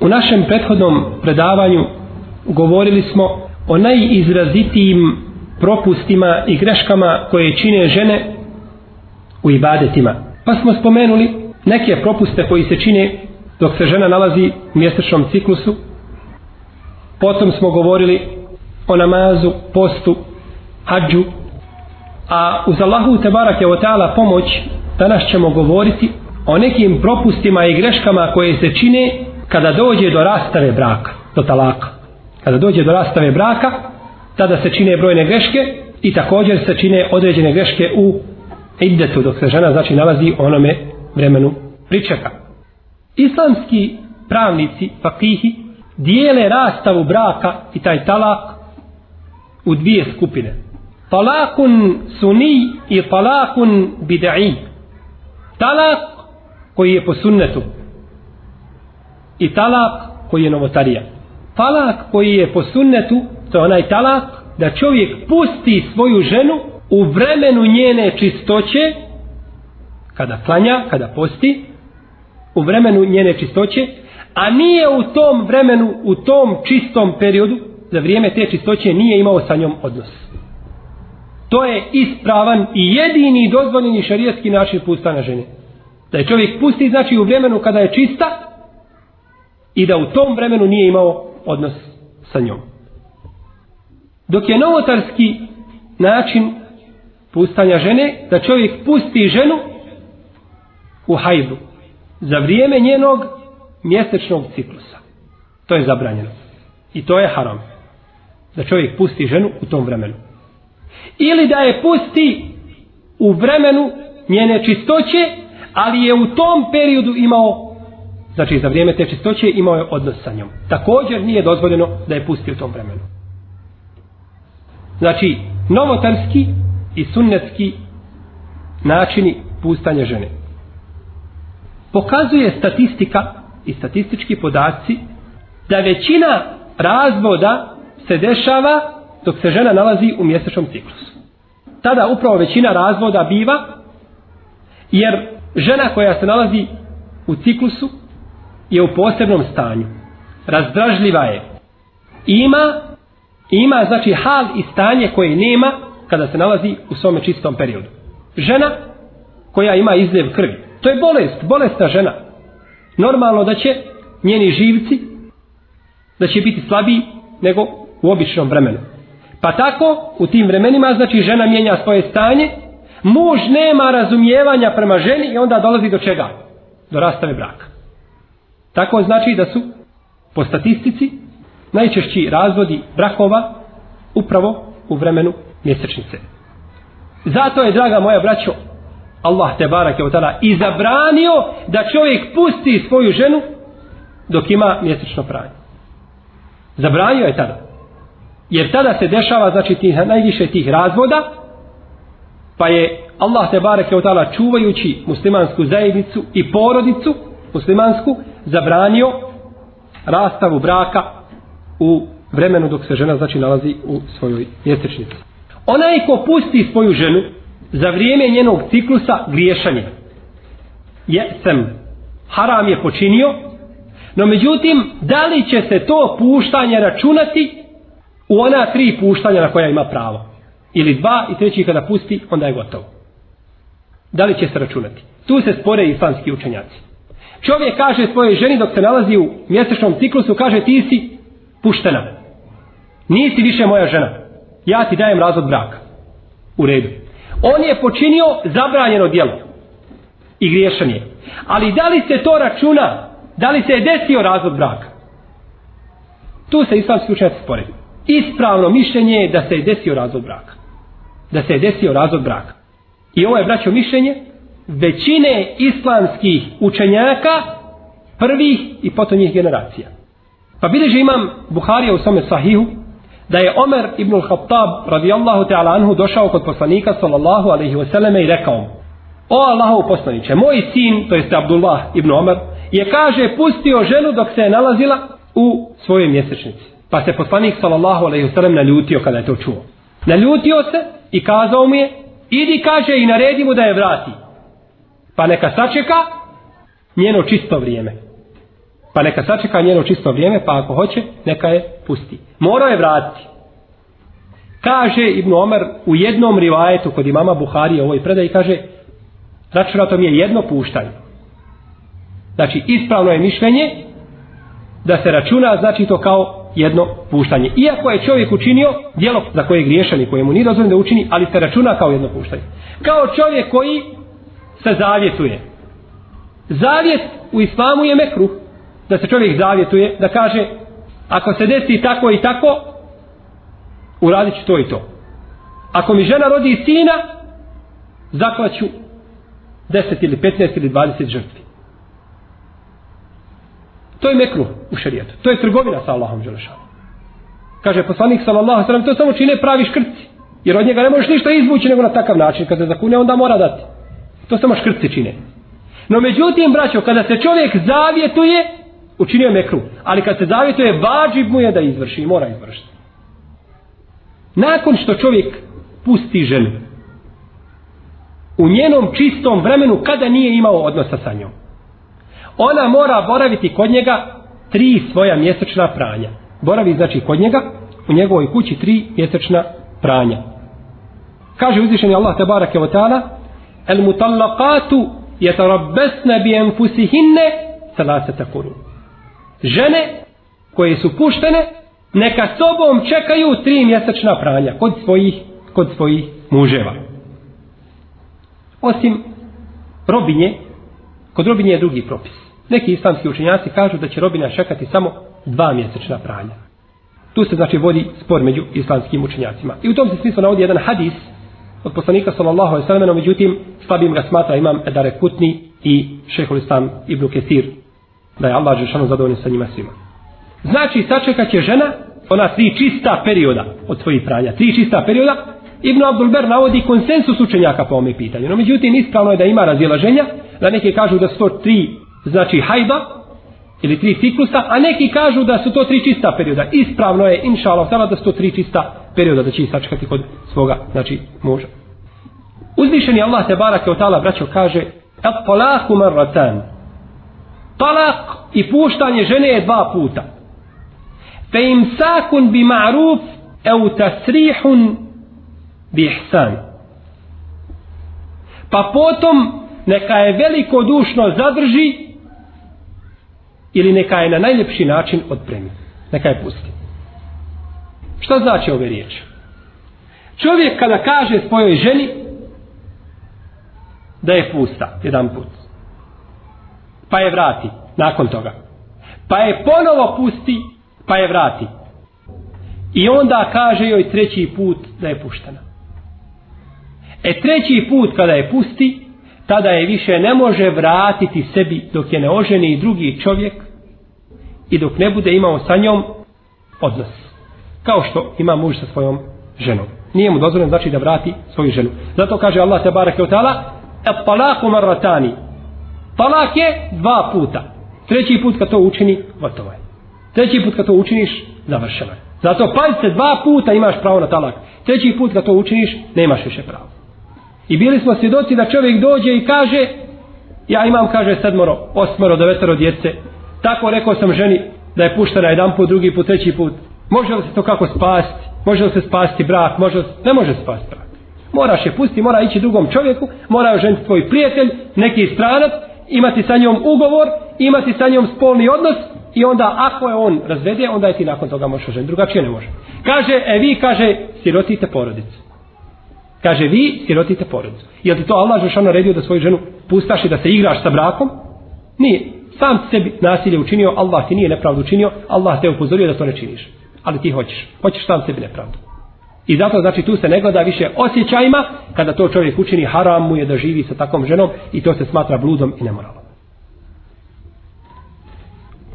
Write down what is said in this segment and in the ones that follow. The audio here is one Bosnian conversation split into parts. U našem prethodnom predavanju govorili smo o najizrazitijim propustima i greškama koje čine žene u ibadetima. Pa smo spomenuli neke propuste koji se čine dok se žena nalazi u mjesečnom ciklusu. Potom smo govorili o namazu, postu, hađu. A uz Allahu te barake o ta'ala pomoć danas ćemo govoriti o nekim propustima i greškama koje se čine u kada dođe do rastave braka, do talaka, kada dođe do rastave braka, tada se čine brojne greške i također se čine određene greške u iddetu, dok se žena znači nalazi u onome vremenu pričeka. Islamski pravnici, fakihi, dijele rastavu braka i taj talak u dvije skupine. Talakun suni i talakun bida'i. Talak koji je po sunnetu, i talak koji je novotarija. Talak koji je po sunnetu, to je onaj talak da čovjek pusti svoju ženu u vremenu njene čistoće, kada klanja, kada posti, u vremenu njene čistoće, a nije u tom vremenu, u tom čistom periodu, za vrijeme te čistoće nije imao sa njom odnos. To je ispravan i jedini dozvoljeni šarijetski način pusta na žene. Da je čovjek pusti, znači u vremenu kada je čista, i da u tom vremenu nije imao odnos sa njom. Dok je novotarski način pustanja žene, da čovjek pusti ženu u hajdu za vrijeme njenog mjesečnog ciklusa. To je zabranjeno. I to je haram. Da čovjek pusti ženu u tom vremenu. Ili da je pusti u vremenu njene čistoće, ali je u tom periodu imao znači za vrijeme te čistoće imao je odnos sa njom. Također nije dozvoljeno da je pusti u tom vremenu. Znači, novotarski i sunnetski načini pustanja žene. Pokazuje statistika i statistički podaci da većina razvoda se dešava dok se žena nalazi u mjesečnom ciklusu. Tada upravo većina razvoda biva jer žena koja se nalazi u ciklusu je u posebnom stanju. Razdražljiva je. Ima, ima znači hal i stanje koje nema kada se nalazi u svome čistom periodu. Žena koja ima izljev krvi. To je bolest, bolesta žena. Normalno da će njeni živci da će biti slabiji nego u običnom vremenu. Pa tako, u tim vremenima, znači žena mijenja svoje stanje, muž nema razumijevanja prema ženi i onda dolazi do čega? Do rastave braka. Tako znači da su po statistici najčešći razvodi brakova upravo u vremenu mjesečnice. Zato je, draga moja braćo, Allah te barak je otala i zabranio da čovjek pusti svoju ženu dok ima mjesečno pranje. Zabranio je tada. Jer tada se dešava znači tih, najviše tih razvoda pa je Allah te barak je otala čuvajući muslimansku zajednicu i porodicu muslimansku, zabranio rastavu braka u vremenu dok se žena znači nalazi u svojoj mjesečnici. Onaj ko pusti svoju ženu za vrijeme njenog ciklusa griješanje. Je sem haram je počinio, no međutim, da li će se to puštanje računati u ona tri puštanja na koja ima pravo? Ili dva i treći kada pusti, onda je gotovo. Da li će se računati? Tu se spore islamski učenjaci. Čovjek kaže svojoj ženi dok se nalazi u mjesečnom ciklusu, kaže ti si puštena. Nisi više moja žena. Ja ti dajem razvod braka. U redu. On je počinio zabranjeno djelo. I griješan je. Ali da li se to računa? Da li se je desio razvod braka? Tu se islamski učenjac sporedi. Ispravno mišljenje je da se je desio razvod braka. Da se je desio razvod braka. I ovo je braćo mišljenje većine islamskih učenjaka prvih i potom njih generacija. Pa bili že imam Buharija u svome sahihu da je Omer ibn al-Khattab radijallahu ta'ala anhu došao kod poslanika sallallahu alaihi wasallame i rekao O Allahov poslaniće, moj sin, to jeste Abdullah ibn Omer, je kaže pustio ženu dok se je nalazila u svojoj mjesečnici. Pa se poslanik sallallahu alaihi wasallam naljutio kada je to čuo. Naljutio se i kazao mu je, idi kaže i naredi mu da je vrati pa neka sačeka njeno čisto vrijeme. Pa neka sačeka njeno čisto vrijeme, pa ako hoće, neka je pusti. Morao je vratiti. Kaže Ibn Omar u jednom rivajetu kod imama Buhari u ovoj predaji, kaže računato mi je jedno puštanje. Znači, ispravno je mišljenje da se računa, znači to kao jedno puštanje. Iako je čovjek učinio djelo za koje je griješan i koje mu nije dozvoljeno da učini, ali se računa kao jedno puštanje. Kao čovjek koji se zavjetuje. Zavjet u islamu je mekruh. Da se čovjek zavjetuje, da kaže ako se desi tako i tako, uradit ću to i to. Ako mi žena rodi sina, zaklaću 10 ili 15 ili 20 žrtvi. To je mekru u šarijetu. To je trgovina sa Allahom Želešanom. Kaže poslanik sallallahu sallam, to samo čine pravi škrci. Jer od njega ne možeš ništa izvući nego na takav način. Kad se zakune, onda mora dati. To samo škrtci čine. No međutim, braćo, kada se čovjek zavjetuje, učinio mekru, ali kad se zavjetuje, vađib mu je da izvrši i mora izvršiti. Nakon što čovjek pusti ženu, u njenom čistom vremenu, kada nije imao odnosa sa njom, ona mora boraviti kod njega tri svoja mjesečna pranja. Boravi znači kod njega, u njegovoj kući tri mjesečna pranja. Kaže uzvišeni Allah te barake o ta'ala, المطلقات يتربسن بأنفسهن ثلاثة قروء žene koje su puštene neka sobom čekaju tri mjesečna pranja kod svojih, kod svojih muževa osim robinje kod robinje je drugi propis neki islamski učenjaci kažu da će robina čekati samo dva mjesečna pranja tu se znači vodi spor među islamskim učenjacima i u tom se smislu navodi jedan hadis od poslanika sallallahu alejhi ve sellem, međutim slabim ga smatra imam Edare Kutni i Šejhul Islam Ibn Kesir da je Allah džellešano zadovoljan sa njima svima. Znači sačekat će žena ona tri čista perioda od svojih pranja, tri čista perioda Ibn Abdul Ber navodi konsensus učenjaka po ome pitanju, no međutim ispravno je da ima razilaženja, da neki kažu da su to tri znači hajba ili tri ciklusa, a neki kažu da su to tri čista perioda. Ispravno je, inša Allah, da su to tri čista perioda perioda da će ih sačekati kod svoga, znači, muža. Uzvišeni Allah te barak je otala braćo kaže El talaku marratan Talak i puštanje žene je dva puta. Fe im sakun bi ma'ruf eu tasrihun bi ihsan. Pa potom neka je veliko dušno zadrži ili neka je na najljepši način odpremi. Neka je pusti. Šta znači ove riječi? Čovjek kada kaže svojoj ženi da je pusta jedan put, pa je vrati nakon toga, pa je ponovo pusti, pa je vrati. I onda kaže joj treći put da je puštena. E treći put kada je pusti, tada je više ne može vratiti sebi dok je neoženi drugi čovjek i dok ne bude imao sa njom odnosi kao što ima muž sa svojom ženom. Nije mu dozvoljeno znači da vrati svoju ženu. Zato kaže Allah te barake od tala, et talaku marratani. Talak je dva puta. Treći put kad to učini, gotovo je. Treći put kad to učiniš, završeno je. Zato pazite, dva puta imaš pravo na talak. Treći put kad to učiniš, nemaš više pravo. I bili smo svjedoci da čovjek dođe i kaže, ja imam, kaže, sedmoro, osmoro, devetoro djece. Tako rekao sam ženi da je puštena jedan put, drugi put, treći put. Može li se to kako spasti? Može li se spasti brak? Može li... Ne može spasti brak. Moraš je pustiti, mora ići drugom čovjeku, mora ženiti tvoj prijatelj, neki stranac, imati sa njom ugovor, imati sa njom spolni odnos i onda ako je on razvede, onda je ti nakon toga možeš ženiti. Drugačije ne može. Kaže, e vi, kaže, sirotite porodicu. Kaže, vi sirotite porodicu. Je ti to Allah još ono redio da svoju ženu pustaš i da se igraš sa brakom? Nije. Sam sebi nasilje učinio, Allah ti nije nepravdu učinio, Allah te upozorio da to ne činiš ali ti hoćeš. Hoćeš sam sebi nepravdu. I zato znači tu se ne gleda više osjećajima kada to čovjek učini haram mu je da živi sa takom ženom i to se smatra bludom i nemoralom.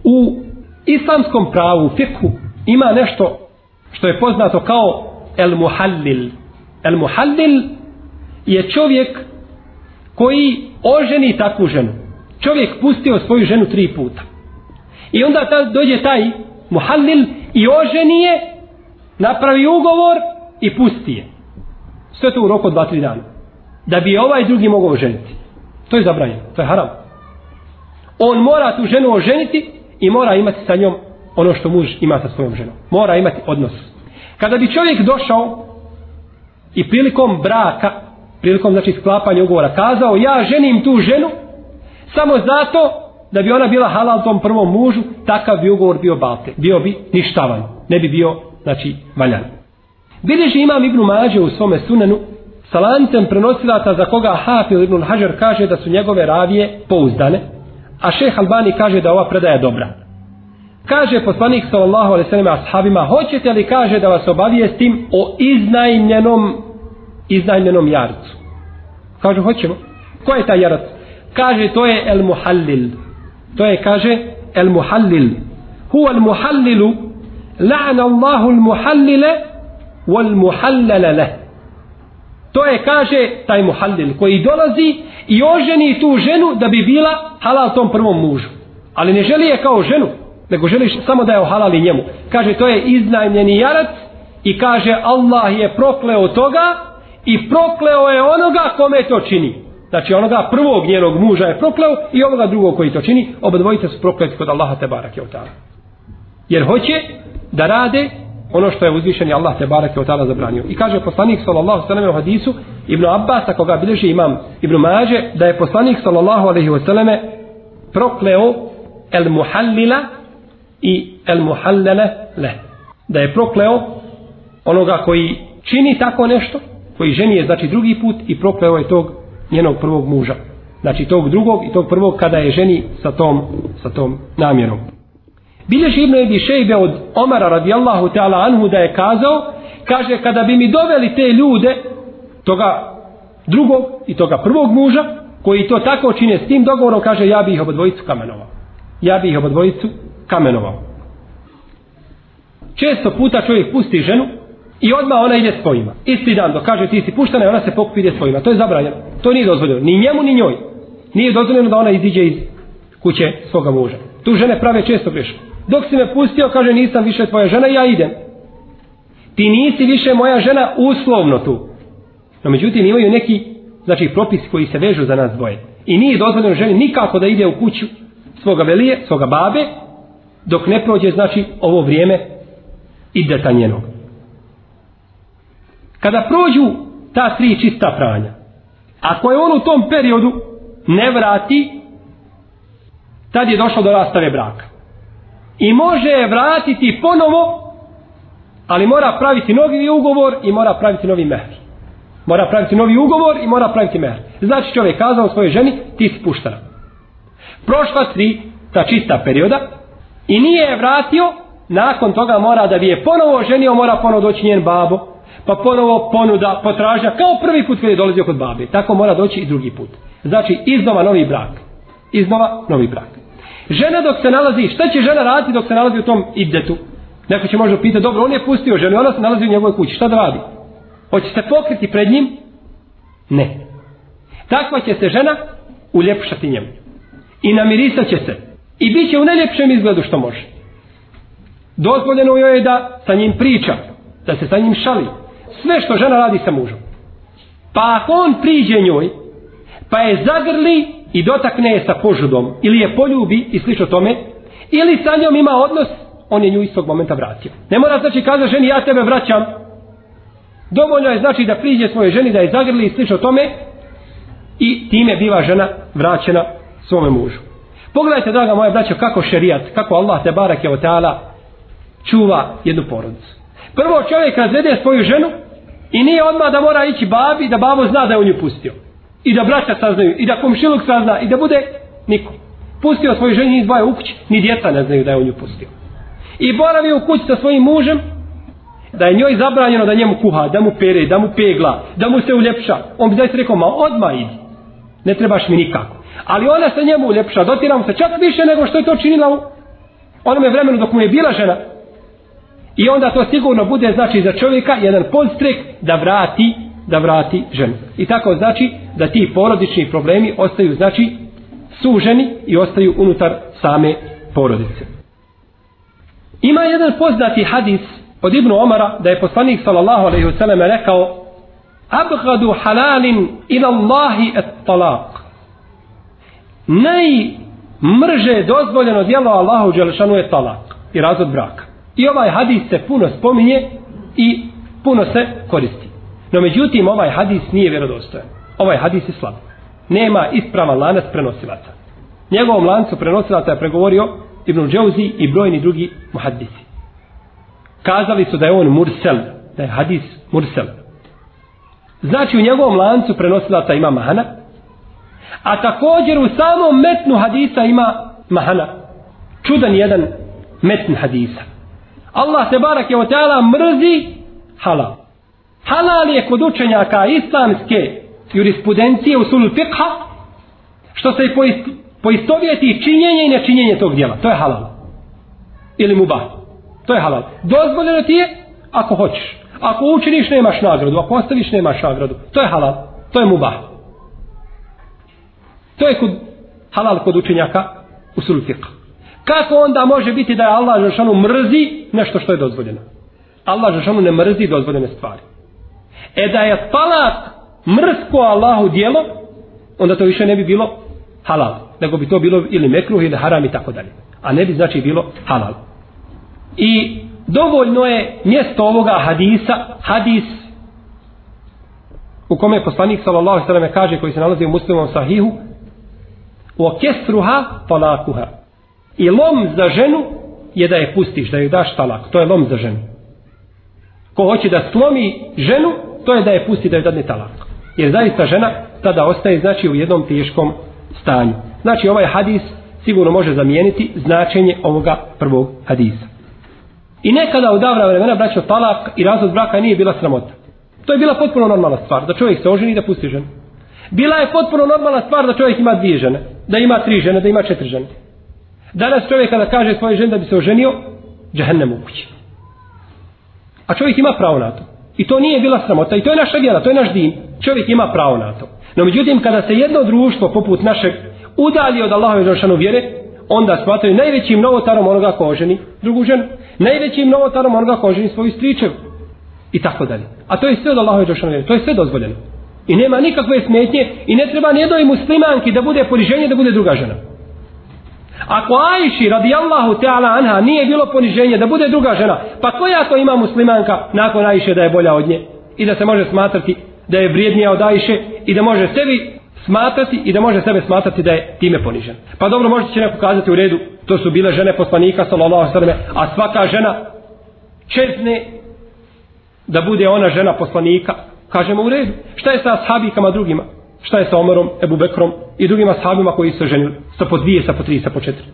U islamskom pravu, u fikhu, ima nešto što je poznato kao el muhallil. El muhallil je čovjek koji oženi takvu ženu. Čovjek pustio svoju ženu tri puta. I onda ta, dođe taj muhallil i oženi je, napravi ugovor i pusti je. Sve to u roku od 2-3 dana. Da bi ovaj drugi mogao oženiti. To je zabranjeno, to je haram. On mora tu ženu oženiti i mora imati sa njom ono što muž ima sa svojom ženom. Mora imati odnos. Kada bi čovjek došao i prilikom braka, prilikom znači sklapanja ugovora, kazao ja ženim tu ženu samo zato da bi ona bila halal tom prvom mužu, takav bi ugovor bio balte. Bio bi ništavan. Ne bi bio, znači, valjan. Bileži imam Ibnu Mađe u svome sunenu, sa lancem prenosilata za koga Hafil Ibnu Hajar kaže da su njegove ravije pouzdane, a šeh Albani kaže da ova predaja dobra. Kaže poslanik sallallahu alaihi sallam ashabima, hoćete li kaže da vas obavijestim o iznajmljenom iznajmljenom jarcu? Kaže, hoćemo. Ko je taj jarac? Kaže, to je El Muhallil. To je kaže el muhallil. Huwa el muhallilu la'na Allahu el muhallile wal muhallala le. To je kaže taj muhallil koji dolazi i oženi tu ženu da bi bila halal tom prvom mužu. Ali ne želi je kao ženu, nego želi samo da je ohalali njemu. Kaže to je iznajmljeni jarac i kaže Allah je prokleo toga i prokleo je onoga kome to čini. Znači onoga prvog njenog muža je prokleo i ovoga drugog koji to čini, oba dvojica su prokleti kod Allaha te barake o ta'ala. Jer hoće da rade ono što je uzvišeni Allah te barake o ta'ala zabranio. I kaže poslanik sallallahu sallam u hadisu Ibnu Abbas, ako ga bilježi imam Ibnu Maže, da je poslanik sallallahu alaihi wa sallam prokleo el muhallila i el muhallele le. Da je prokleo onoga koji čini tako nešto, koji ženi je znači drugi put i prokleo je tog njenog prvog muža. Znači tog drugog i tog prvog kada je ženi sa tom, sa tom namjerom. Bilješ Ibnu Ebi Šejbe od Omara radijallahu ta'ala anhu da je kazao, kaže kada bi mi doveli te ljude, toga drugog i toga prvog muža, koji to tako čine s tim dogovorom, kaže ja bi ih obodvojicu kamenovao. Ja bi ih obodvojicu kamenovao. Često puta čovjek pusti ženu, I odmah ona ide svojima. Isti dan dok kaže ti si puštena i ona se pokupi ide svojima. To je zabranjeno. To nije dozvoljeno. Ni njemu ni njoj. Nije dozvoljeno da ona iziđe iz kuće svoga muža. Tu žene prave često grešku. Dok si me pustio, kaže nisam više tvoja žena i ja idem. Ti nisi više moja žena uslovno tu. No međutim imaju neki znači propis koji se vežu za nas dvoje. I nije dozvoljeno ženi nikako da ide u kuću svoga velije, svoga babe, dok ne prođe znači ovo vrijeme i deta njenog kada prođu ta tri čista pranja, ako je on u tom periodu ne vrati, tad je došlo do rastave braka. I može je vratiti ponovo, ali mora praviti novi ugovor i mora praviti novi mehr. Mora praviti novi ugovor i mora praviti mehr. Znači čovjek kazao svojoj ženi, ti si puštara. Prošla tri, ta čista perioda, i nije je vratio, nakon toga mora da bi je ponovo ženio, mora ponovo doći njen babo pa ponovo ponuda, potražnja, kao prvi put kad je dolazio kod babe. Tako mora doći i drugi put. Znači, iznova novi brak. Iznova novi brak. Žena dok se nalazi, šta će žena raditi dok se nalazi u tom idetu? Neko će možda pitati, dobro, on je pustio ženu, ona se nalazi u njegovoj kući, šta da radi? Hoće se pokriti pred njim? Ne. Takva će se žena uljepšati njemu. I namirisat će se. I bit će u najljepšem izgledu što može. Dozvoljeno joj je da sa njim priča, da se sa njim šali, sve što žena radi sa mužom. Pa ako on priđe njoj, pa je zagrli i dotakne je sa požudom, ili je poljubi i slično tome, ili sa njom ima odnos, on je nju istog momenta vratio. Ne mora znači kazati ženi, ja tebe vraćam. Dovoljno je znači da priđe svoje ženi, da je zagrli i slično tome, i time biva žena vraćena svome mužu. Pogledajte, draga moja braća, kako šerijat, kako Allah te barak je čuva jednu porodicu. Prvo čovjek razvede svoju ženu, I nije odmah da mora ići babi da babo zna da je on ju pustio. I da braća saznaju, i da komšiluk sazna, i da bude niko. Pustio svoju ženju iz dvoje u kući, ni djeca ne znaju da je on ju pustio. I boravi u kući sa svojim mužem, da je njoj zabranjeno da njemu kuha, da mu pere, da mu pegla, da mu se uljepša. On bi zaista rekao, ma odmah idi, ne trebaš mi nikako. Ali ona se njemu uljepša, dotira mu se čak više nego što je to činila u onome vremenu dok mu je bila žena, I onda to sigurno bude znači za čovjeka jedan podstrek da vrati da vrati ženu. I tako znači da ti porodični problemi ostaju znači suženi i ostaju unutar same porodice. Ima jedan poznati hadis od Ibnu Omara da je poslanik sallallahu alaihi wasallam rekao Abgadu halalin ila Allahi et talak. Najmrže dozvoljeno djelo Allahu Đelešanu je talak i razod braka. I ovaj hadis se puno spominje i puno se koristi. No međutim, ovaj hadis nije vjerodostojan. Ovaj hadis je slab. Nema ispravan lanac prenosilaca. Njegovom lancu prenosilaca je pregovorio Ibn Džauzi i brojni drugi muhaddisi. Kazali su da je on mursel, da je hadis mursel. Znači u njegovom lancu prenosilaca ima mahana, a također u samom metnu hadisa ima mahana. Čudan jedan metn hadisa. Allah te barak je oteala mrzi halal. Halal je kod učenjaka islamske jurisprudencije u sunu fiqha, što se poistovjeti činjenje i nečinjenje tog djela. To je halal. Ili mubah. To je halal. Dozvoljeno ti je ako hoćeš. Ako učiniš nemaš nagradu, ako ostaviš nemaš nagradu. To je halal. To je mubah. To je kod, halal kod učenjaka u sunu fiqha. Kako onda može biti da je Allah Žešanu mrzi nešto što je dozvoljeno? Allah Žešanu ne mrzi dozvoljene stvari. E da je palat mrsko Allahu dijelo, onda to više ne bi bilo halal. Nego bi to bilo ili mekruh ili haram i tako dalje. A ne bi znači bilo halal. I dovoljno je mjesto ovoga hadisa, hadis u kome je poslanik sallallahu sallam kaže koji se nalazi u muslimom sahihu u okestruha falakuha. I lom za ženu je da je pustiš, da joj daš talak. To je lom za ženu. Ko hoće da slomi ženu, to je da je pusti, da joj dadne talak. Jer zaista žena tada ostaje znači u jednom teškom stanju. Znači ovaj hadis sigurno može zamijeniti značenje ovoga prvog hadisa. I nekada u davra vremena braćo talak i razvod braka nije bila sramota. To je bila potpuno normalna stvar, da čovjek se oženi i da pusti ženu. Bila je potpuno normalna stvar da čovjek ima dvije žene, da ima tri žene, da ima četiri žene. Danas čovjek kada kaže svoje žene da bi se oženio, džahennem ukući. A čovjek ima pravo na to. I to nije bila sramota, i to je naša vjera, to je naš din. Čovjek ima pravo na to. No međutim, kada se jedno društvo poput našeg udali od Allahove zrašanu vjere, onda smatraju najvećim novotarom onoga ko oženi drugu ženu, najvećim novotarom onoga ko oženi svoju stričevu i tako dalje. A to je sve od Allahove zrašanu vjere, to je sve dozvoljeno. I nema nikakve smetnje i ne treba nijednoj muslimanki da bude poniženje da bude druga žena. Ako Ajši radi Allahu Teala Anha nije bilo poniženje da bude druga žena, pa koja to ima muslimanka nakon Ajše da je bolja od nje? I da se može smatrati da je vrijednija od Ajše i da može sebi smatrati i da može sebe smatrati da je time ponižen. Pa dobro, možete će neko kazati u redu, to su bile žene poslanika, sallallahu sallam, a svaka žena čezne da bude ona žena poslanika. Kažemo u redu, šta je sa ashabikama drugima? šta je sa Omerom, Ebu Bekrom i drugim ashabima koji su ženili sa po dvije, sa po tri, sa po četiri.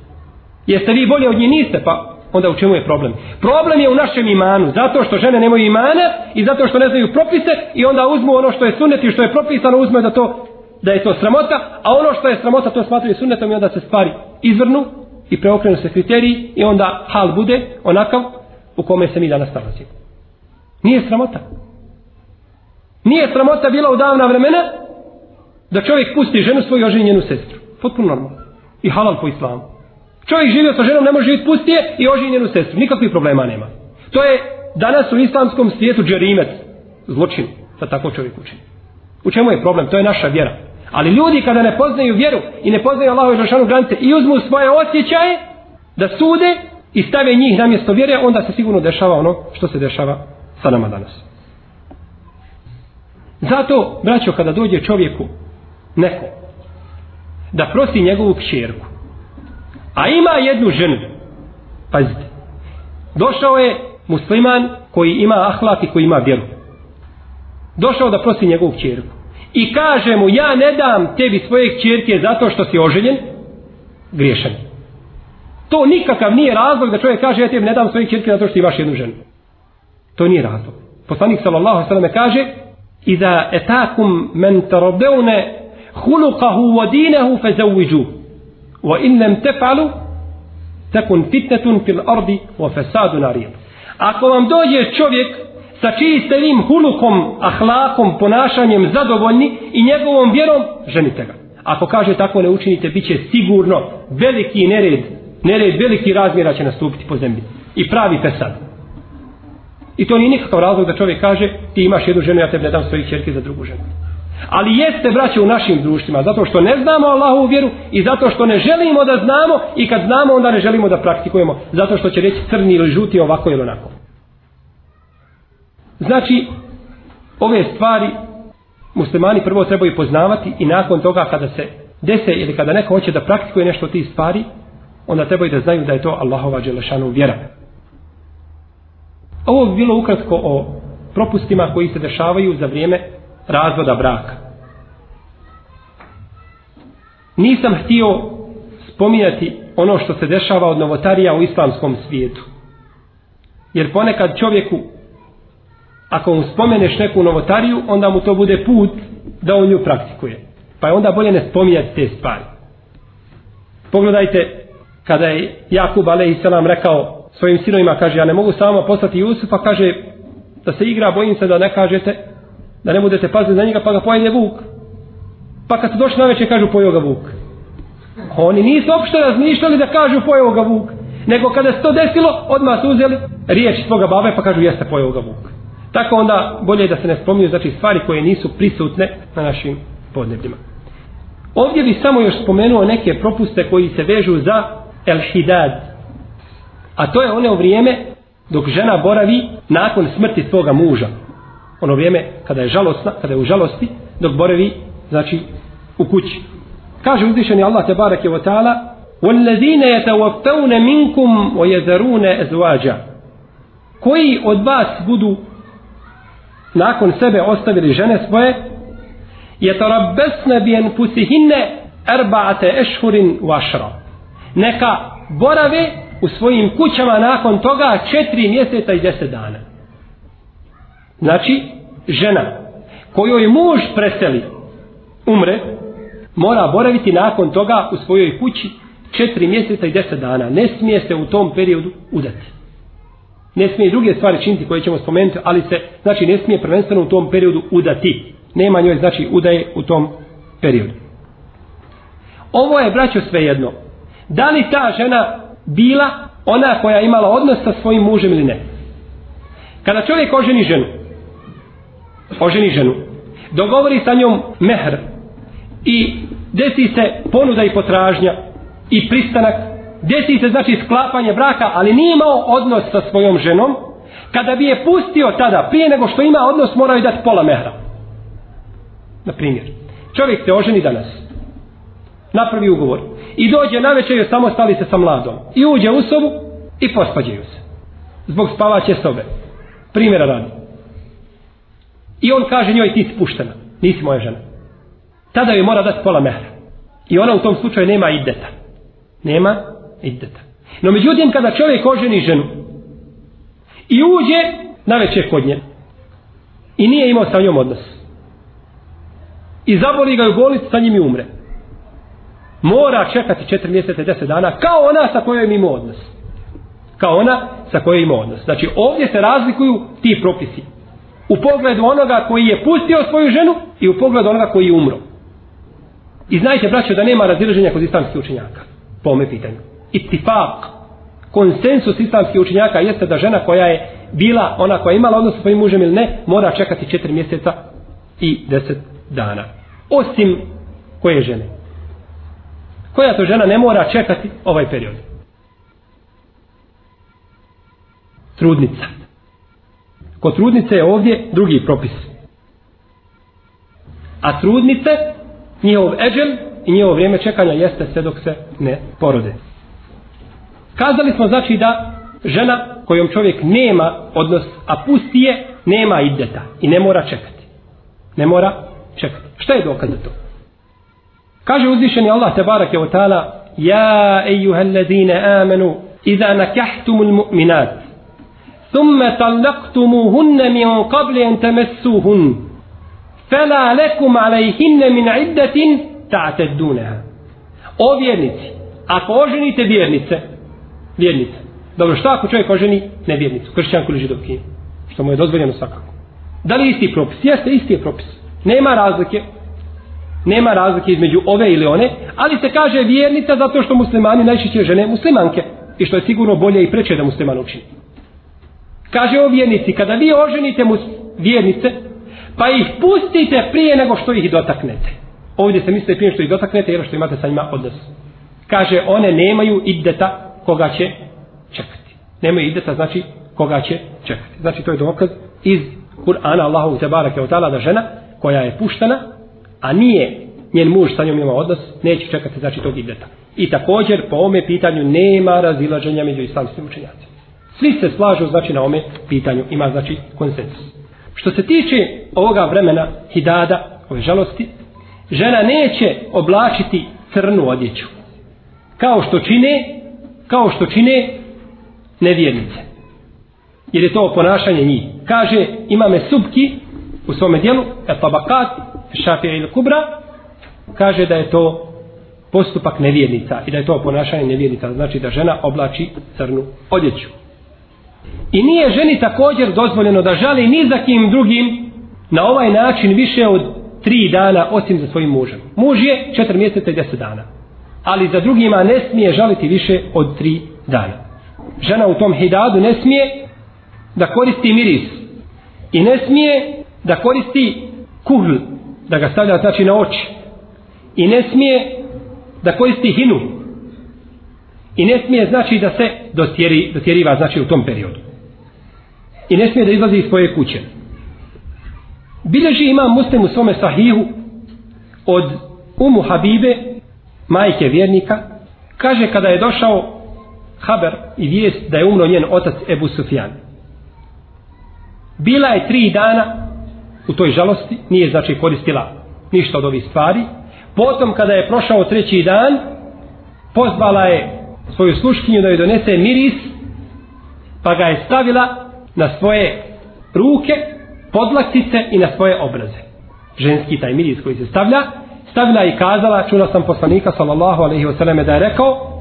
Jeste vi bolje od njih niste, pa onda u čemu je problem? Problem je u našem imanu, zato što žene nemaju imana i zato što ne znaju propise i onda uzmu ono što je sunet i što je propisano, uzmu da to da je to sramota, a ono što je sramota to smatruje sunnetom i onda se stvari izvrnu i preokrenu se kriteriji i onda hal bude onakav u kome se mi danas nalazimo. Nije sramota. Nije sramota bila u davna vremena da čovjek pusti ženu svoju, a ženi njenu sestru. Potpuno normalno. I halal po islamu. Čovjek živio sa ženom, ne može živjeti, pusti je i oženi njenu sestru. Nikakvih problema nema. To je danas u islamskom svijetu džerimet. Zločin. Sa tako čovjek učini. U čemu je problem? To je naša vjera. Ali ljudi kada ne poznaju vjeru i ne poznaju Allahove žašanu grance i uzmu svoje osjećaje da sude i stave njih na mjesto vjere, onda se sigurno dešava ono što se dešava sa nama danas. Zato, braćo, kada dođe čovjeku neko da prosi njegovu kćerku a ima jednu ženu pazite došao je musliman koji ima ahlak i koji ima vjeru došao da prosi njegovu kćerku i kaže mu ja ne dam tebi svoje kćerke zato što si oženjen griješan to nikakav nije razlog da čovjek kaže ja tebi ne dam svoje kćerke zato što imaš jednu ženu to nije razlog poslanik sallallahu sallam kaže Iza etakum men tarabdeune خُلُقَهُ وَدِينَهُ فَزَوِّجُوهُ وَإِنْ لَمْ تَفْعَلُوا تَكُنْ فِتْنَةٌ فِي الْأَرْضِ وَفَسَادٌ عَرِيضٌ Ako vam dođe čovjek sa čistim hulukom, ahlakom, ponašanjem zadovoljni i njegovom vjerom, ženite ga. Ako kaže tako ne učinite, bit će sigurno veliki nered, nered veliki razmjera će nastupiti po zemlji. I pravi pesad. I to nije nikakav razlog da čovjek kaže ti imaš jednu ženu, ja tebe ne dam svoji čerke za drugu ženu. Ali jeste braće u našim društvima, zato što ne znamo Allahovu vjeru i zato što ne želimo da znamo i kad znamo onda ne želimo da praktikujemo, zato što će reći crni ili žuti ovako ili onako. Znači, ove stvari muslimani prvo trebaju poznavati i nakon toga kada se dese ili kada neko hoće da praktikuje nešto od tih stvari, onda trebaju da znaju da je to Allahova dželešanu vjera. Ovo bi bilo ukratko o propustima koji se dešavaju za vrijeme razvoda braka. Nisam htio spominjati ono što se dešava od novotarija u islamskom svijetu. Jer ponekad čovjeku, ako mu spomeneš neku novotariju, onda mu to bude put da on nju praktikuje. Pa je onda bolje ne spominjati te stvari. Pogledajte kada je Jakub a.s. rekao svojim sinovima, kaže, ja ne mogu samo poslati Jusufa, kaže, da se igra, bojim se da ne kažete da ne budete pazni na njega pa ga pojede vuk pa kad su došli na večer kažu pojeo ga vuk oni nisu opšte razmišljali da kažu pojeo ga vuk nego kada se to desilo odmah su uzeli riječ svoga babe pa kažu jeste pojeo ga vuk tako onda bolje je da se ne spominju znači stvari koje nisu prisutne na našim podnebljima ovdje bi samo još spomenuo neke propuste koji se vežu za elhidad a to je one u vrijeme dok žena boravi nakon smrti svoga muža ono vrijeme kada je žalostna, kada je u žalosti, dok borevi, znači, u kući. Kaže uzvišeni Allah te barak je vatala, وَالَّذِينَ يَتَوَفَّوْنَ مِنْكُمْ وَيَذَرُونَ اَزْوَاجَ Koji od vas budu nakon sebe ostavili žene svoje, يَتَرَبَّسْنَ بِيَنْفُسِهِنَّ أَرْبَعَةَ اَشْهُرٍ وَشْرَ Neka borave u svojim kućama nakon toga četiri mjeseca i deset dana. Znači, žena kojoj muž preseli, umre, mora boraviti nakon toga u svojoj kući četiri mjeseca i deset dana. Ne smije se u tom periodu udati. Ne smije i druge stvari činiti koje ćemo spomenuti, ali se, znači, ne smije prvenstveno u tom periodu udati. Nema njoj, znači, udaje u tom periodu. Ovo je, braćo, sve jedno. Da li ta žena bila ona koja imala odnos sa svojim mužem ili ne? Kada čovjek oženi ženu, oženi ženu, dogovori sa njom mehr i desi se ponuda i potražnja i pristanak, desi se znači sklapanje braka, ali nije imao odnos sa svojom ženom, kada bi je pustio tada, prije nego što ima odnos, mora joj dati pola mehra. Na primjer, čovjek se oženi danas, napravi ugovor i dođe na večer samo stali se sa mladom i uđe u sobu i pospađaju se zbog spavaće sobe. Primjera radi. I on kaže njoj ti spuštena, nisi moja žena. Tada joj mora dati pola mehra. I ona u tom slučaju nema iddeta. Nema iddeta. No međutim kada čovjek oženi ženu i uđe na večer kod nje i nije imao sa njom odnos. I zaboli ga u bolicu sa njim i umre. Mora čekati četiri mjeseca i deset dana kao ona sa kojoj ima odnos. Kao ona sa kojoj ima odnos. Znači ovdje se razlikuju ti propisi u pogledu onoga koji je pustio svoju ženu i u pogledu onoga koji je umro. I znajte, braćo, da nema razilaženja kod islamskih učenjaka. Po ome pitanju. Itifak. Konsensus islamskih učenjaka jeste da žena koja je bila ona koja je imala odnos sa svojim mužem ili ne, mora čekati četiri mjeseca i deset dana. Osim koje žene. Koja to žena ne mora čekati ovaj period? Trudnica. Trudnica. Kod trudnice je ovdje drugi propis. A trudnice, njihov eđel i njihovo vrijeme čekanja jeste sve dok se ne porode. Kazali smo znači da žena kojom čovjek nema odnos, a pusti je, nema ideta i ne mora čekati. Ne mora čekati. Šta je dokaz za to? Kaže uzvišeni Allah te barake o ta'ala Ja eyyuhallazine amenu Iza nakahtumul mu'minat ثم طلقتموهن من قبل أن تمسوهن فلا لكم عليهن من عدة تعتدونها او vjernici ako oženite vjernice vjernice dobro šta ako čovjek oženi nevjernicu kršćanku ili židovki što mu je dozvoljeno svakako da li isti propis jeste isti je propis nema razlike nema razlike između ove ili one ali se kaže vjernica zato što muslimani najčešće žene muslimanke i što je sigurno bolje i preče da musliman učiniti Kaže o vjernici, kada vi oženite mu vjernice, pa ih pustite prije nego što ih dotaknete. Ovdje se misle prije što ih dotaknete, jer što imate sa njima odnos. Kaže, one nemaju iddeta koga će čekati. Nemaju iddeta, znači koga će čekati. Znači, to je dokaz iz Kur'ana Allahovu te barake od da žena koja je puštana, a nije njen muž sa njom ima odnos, neće čekati, znači, tog iddeta. I također, po ome pitanju, nema razilaženja među islamskim učenjacima. Svi se slažu, znači, na ome pitanju. Ima, znači, konsensus. Što se tiče ovoga vremena Hidada, ove žalosti, žena neće oblačiti crnu odjeću. Kao što čine, kao što čine nevjernice. Jer je to ponašanje njih. Kaže, imame subki u svome dijelu, e tabakat, šafija ili kubra, kaže da je to postupak nevjernica i da je to ponašanje nevjernica. Znači da žena oblači crnu odjeću. I nije ženi također dozvoljeno da žali ni za kim drugim na ovaj način više od tri dana osim za svojim mužem. Muž je četiri mjeseca i deset dana. Ali za drugima ne smije žaliti više od tri dana. Žena u tom hidadu ne smije da koristi miris i ne smije da koristi kuhl, da ga stavlja znači na oči i ne smije da koristi hinu, I ne smije znači da se dotjeri, dotjeriva znači u tom periodu. I ne smije da izlazi iz svoje kuće. Bileži ima muslim u svome sahihu od umu Habibe, majke vjernika, kaže kada je došao haber i vijest da je umro njen otac Ebu Sufjan. Bila je tri dana u toj žalosti, nije znači koristila ništa od ovih stvari. Potom kada je prošao treći dan, pozvala je svoju sluškinju da joj donese miris, pa ga je stavila na svoje ruke, podlaktice i na svoje obraze. Ženski taj miris koji se stavlja, stavila i kazala, čula sam poslanika sallallahu alaihi wasallam da je rekao,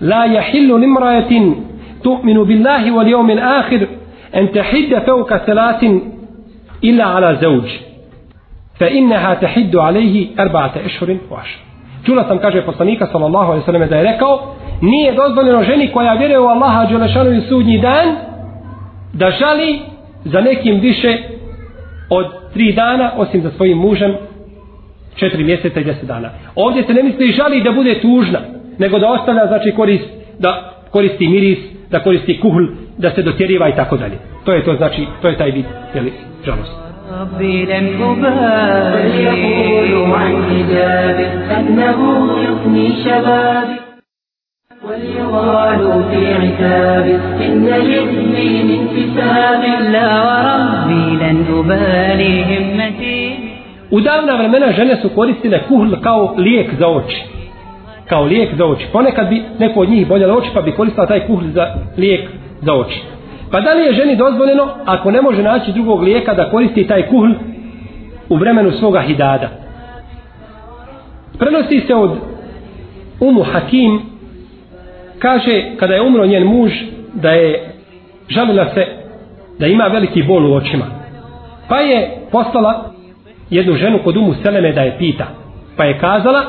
la yahillu limrajetin tu'minu billahi wal jomin ahir en tehidde fevka selatin illa ala zauđi fe inneha tehiddu alaihi erbate ešhurin vaša. Čula sam, kaže poslanika sallallahu alaihi wasallam da je rekao, nije dozvoljeno ženi koja vjeruje u Allaha Đelešanu i sudnji dan da žali za nekim više od tri dana osim za svojim mužem četiri mjeseca i deset dana ovdje se ne misli žali da bude tužna nego da ostavlja znači korist da koristi miris, da koristi kuhl da se dotjeriva i tako dalje to je to znači, to je taj vid jeli, žalost ربي لن أبالي بل يقول عن حجابي أنه يفني شبابي واليوال في عتاب إن يدني من كتاب الله وربي لن أبالي همتي U davna vremena žene su koristile kuhl kao lijek za oči. Kao lijek za oči. Ponekad bi neko od njih boljalo oči pa bi koristila taj kuhl za lijek za oči. Pa da li je ženi dozvoljeno ako ne može naći drugog lijeka da koristi taj kuhl u vremenu svoga hidada? Prenosi se od Umu Hakim kaže kada je umro njen muž da je žalila se da ima veliki bol u očima pa je poslala jednu ženu kod umu Seleme da je pita pa je kazala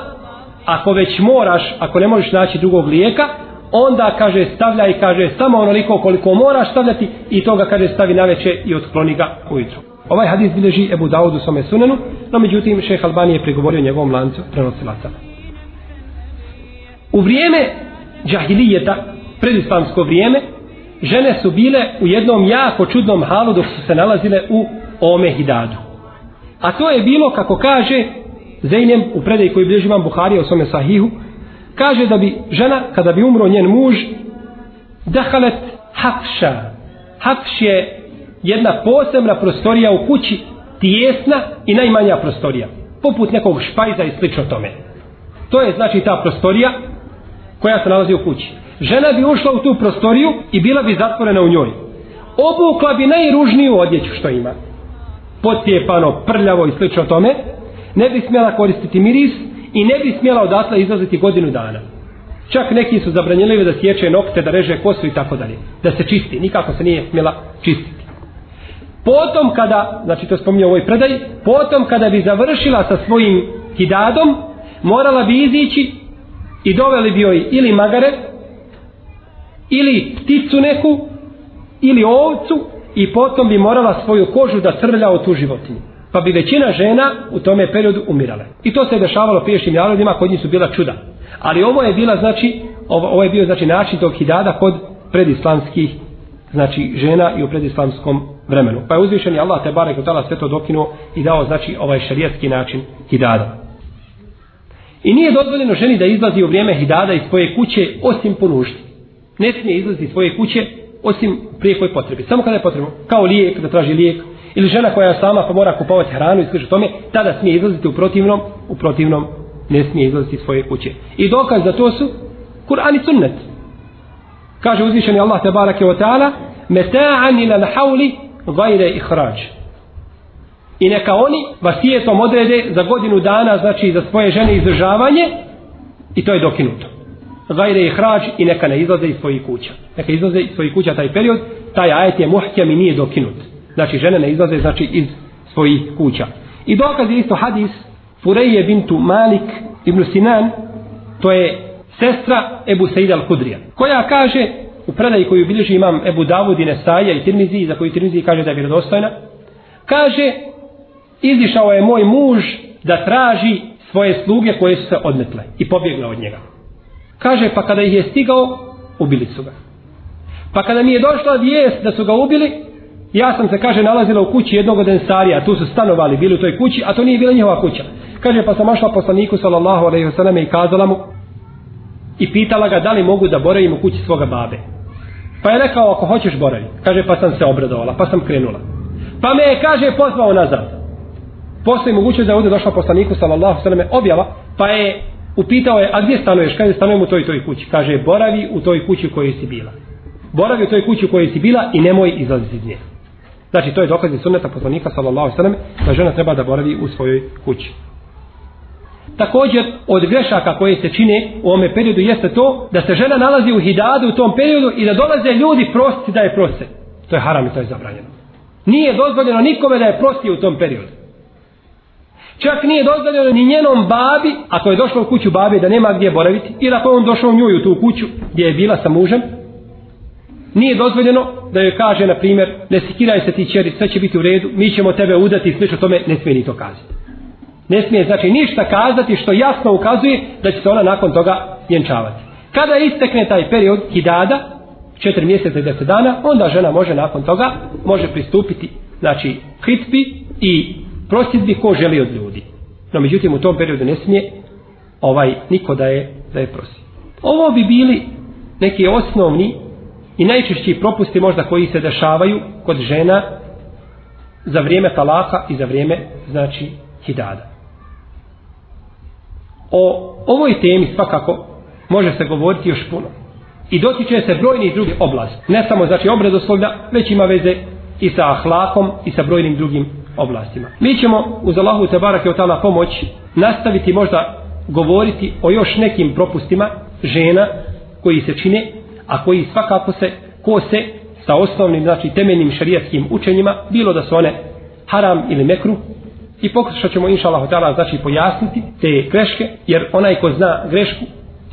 ako već moraš, ako ne možeš naći drugog lijeka onda kaže stavlja i kaže samo onoliko koliko moraš stavljati i toga kaže stavi na veće i otkloni ga ujutru ovaj hadis bileži Ebu Daud u svome sunenu no međutim šeh Albani je prigovorio njegovom lancu prenosilaca u vrijeme džahilijeta, predislamsko vrijeme, žene su bile u jednom jako čudnom halu dok su se nalazile u Omehidadu. A to je bilo, kako kaže Zeynem u predaj koji bliži vam Buhari o svome sahihu, kaže da bi žena, kada bi umro njen muž, dahalet hafša. Hafš je jedna posebna prostorija u kući, tijesna i najmanja prostorija. Poput nekog špajza i slično tome. To je znači ta prostorija koja se nalazi u kući. Žena bi ušla u tu prostoriju i bila bi zatvorena u njoj. Obukla bi najružniju odjeću što ima. Potjepano, prljavo i slično tome. Ne bi smjela koristiti miris i ne bi smjela odatle izlaziti godinu dana. Čak neki su zabranjili da sjeće nokte, da reže kosu i tako dalje. Da se čisti. Nikako se nije smjela čistiti. Potom kada, znači to spominje ovoj predaj, potom kada bi završila sa svojim kidadom, morala bi izići i doveli bi joj ili magare ili pticu neku ili ovcu i potom bi morala svoju kožu da crlja od tu životinju pa bi većina žena u tome periodu umirale i to se je dešavalo priješnjim narodima kod njih su bila čuda ali ovo je bila znači ovo, ovo je bio znači način tog hidada kod predislamskih znači žena i u predislamskom vremenu pa je uzvišeni Allah te barek sve to dokinuo i dao znači ovaj šarijetski način hidada I nije dozvoljeno ženi da izlazi u vrijeme hidada iz svoje kuće osim po nuždi. Ne smije izlazi iz svoje kuće osim prije koje potrebe. Samo kada je potrebno. Kao lijek, da traži lijek. Ili žena koja sama pa mora kupovati hranu i sliče tome, tada smije izlaziti u protivnom, u protivnom ne smije izlaziti iz svoje kuće. I dokaz za to su Kur'an i sunnet. Kaže uzvišeni Allah te barake o ta'ala Meta'an ila l'hawli gajre ihrađe I neka oni vasijetom odrede za godinu dana, znači za svoje žene izdržavanje, i to je dokinuto. Gajre je hrađ i neka ne izlaze iz svojih kuća. Neka izlaze iz svojih kuća taj period, taj ajet je muhkem i nije dokinut. Znači žene ne izlaze znači iz svojih kuća. I dokaz je isto hadis Fureje bintu Malik ibn Sinan, to je sestra Ebu Seid al-Kudrija, koja kaže u predaji koju bilježi imam Ebu Davud i Nesaja i Tirmizi, za koju Tirmizi kaže da je vjerodostojna, kaže izišao je moj muž da traži svoje sluge koje su se odmetle i pobjegle od njega. Kaže, pa kada ih je stigao, ubili su ga. Pa kada mi je došla vijest da su ga ubili, ja sam se, kaže, nalazila u kući jednog od ensarija, tu su stanovali, bili u toj kući, a to nije bila njihova kuća. Kaže, pa sam ašla poslaniku, sallallahu alaihi wasallam, i kazala mu, i pitala ga da li mogu da boravim u kući svoga babe. Pa je rekao, ako hoćeš boravim. Kaže, pa sam se obradovala, pa sam krenula. Pa me je, kaže, pozvao nazad postoji mogućnost da je ovdje došla poslaniku sallallahu sallam objava, pa je upitao je, a gdje stanuješ, kada stanujem u toj toj kući? Kaže, boravi u toj kući u kojoj si bila. Boravi u toj kući u kojoj si bila i nemoj izlaziti iz nje. Znači, to je dokaz iz sunneta poslanika sallallahu sallam, da žena treba da boravi u svojoj kući. Također, od grešaka koje se čine u ome periodu jeste to da se žena nalazi u hidadu u tom periodu i da dolaze ljudi prosti da je prosti. To je haram i to je zabranjeno. Nije dozvoljeno nikome da je prosti u tom periodu. Čak nije dozvoljeno ni njenom babi, ako je došla u kuću babi da nema gdje boraviti, ili ako on došao u nju u tu kuću gdje je bila sa mužem, nije dozvoljeno da joj kaže, na primjer, ne sikiraj se ti čeri, sve će biti u redu, mi ćemo tebe udati, slično tome, ne smije ni to kazati. Ne smije, znači, ništa kazati što jasno ukazuje da će se ona nakon toga vjenčavati. Kada istekne taj period hidada, 4 mjeseca i 10 dana, onda žena može nakon toga, može pristupiti, znači, hitbi i prosjedbi ko želi od ljudi. No, međutim, u tom periodu ne smije ovaj niko da je, da je prosi. Ovo bi bili neki osnovni i najčešći propusti možda koji se dešavaju kod žena za vrijeme talaka i za vrijeme, znači, hidada. O ovoj temi svakako može se govoriti još puno. I dotiče se brojni drugi oblast. Ne samo, znači, obrazoslovlja, već ima veze i sa ahlakom i sa brojnim drugim oblastima oblastima. Mi ćemo uz Allahu te barake od tala pomoć nastaviti možda govoriti o još nekim propustima žena koji se čine, a koji svakako se kose sa osnovnim, znači temeljnim šarijatskim učenjima, bilo da su one haram ili mekru, i pokušat ćemo inša Allah dala, znači pojasniti te greške, jer onaj ko zna grešku,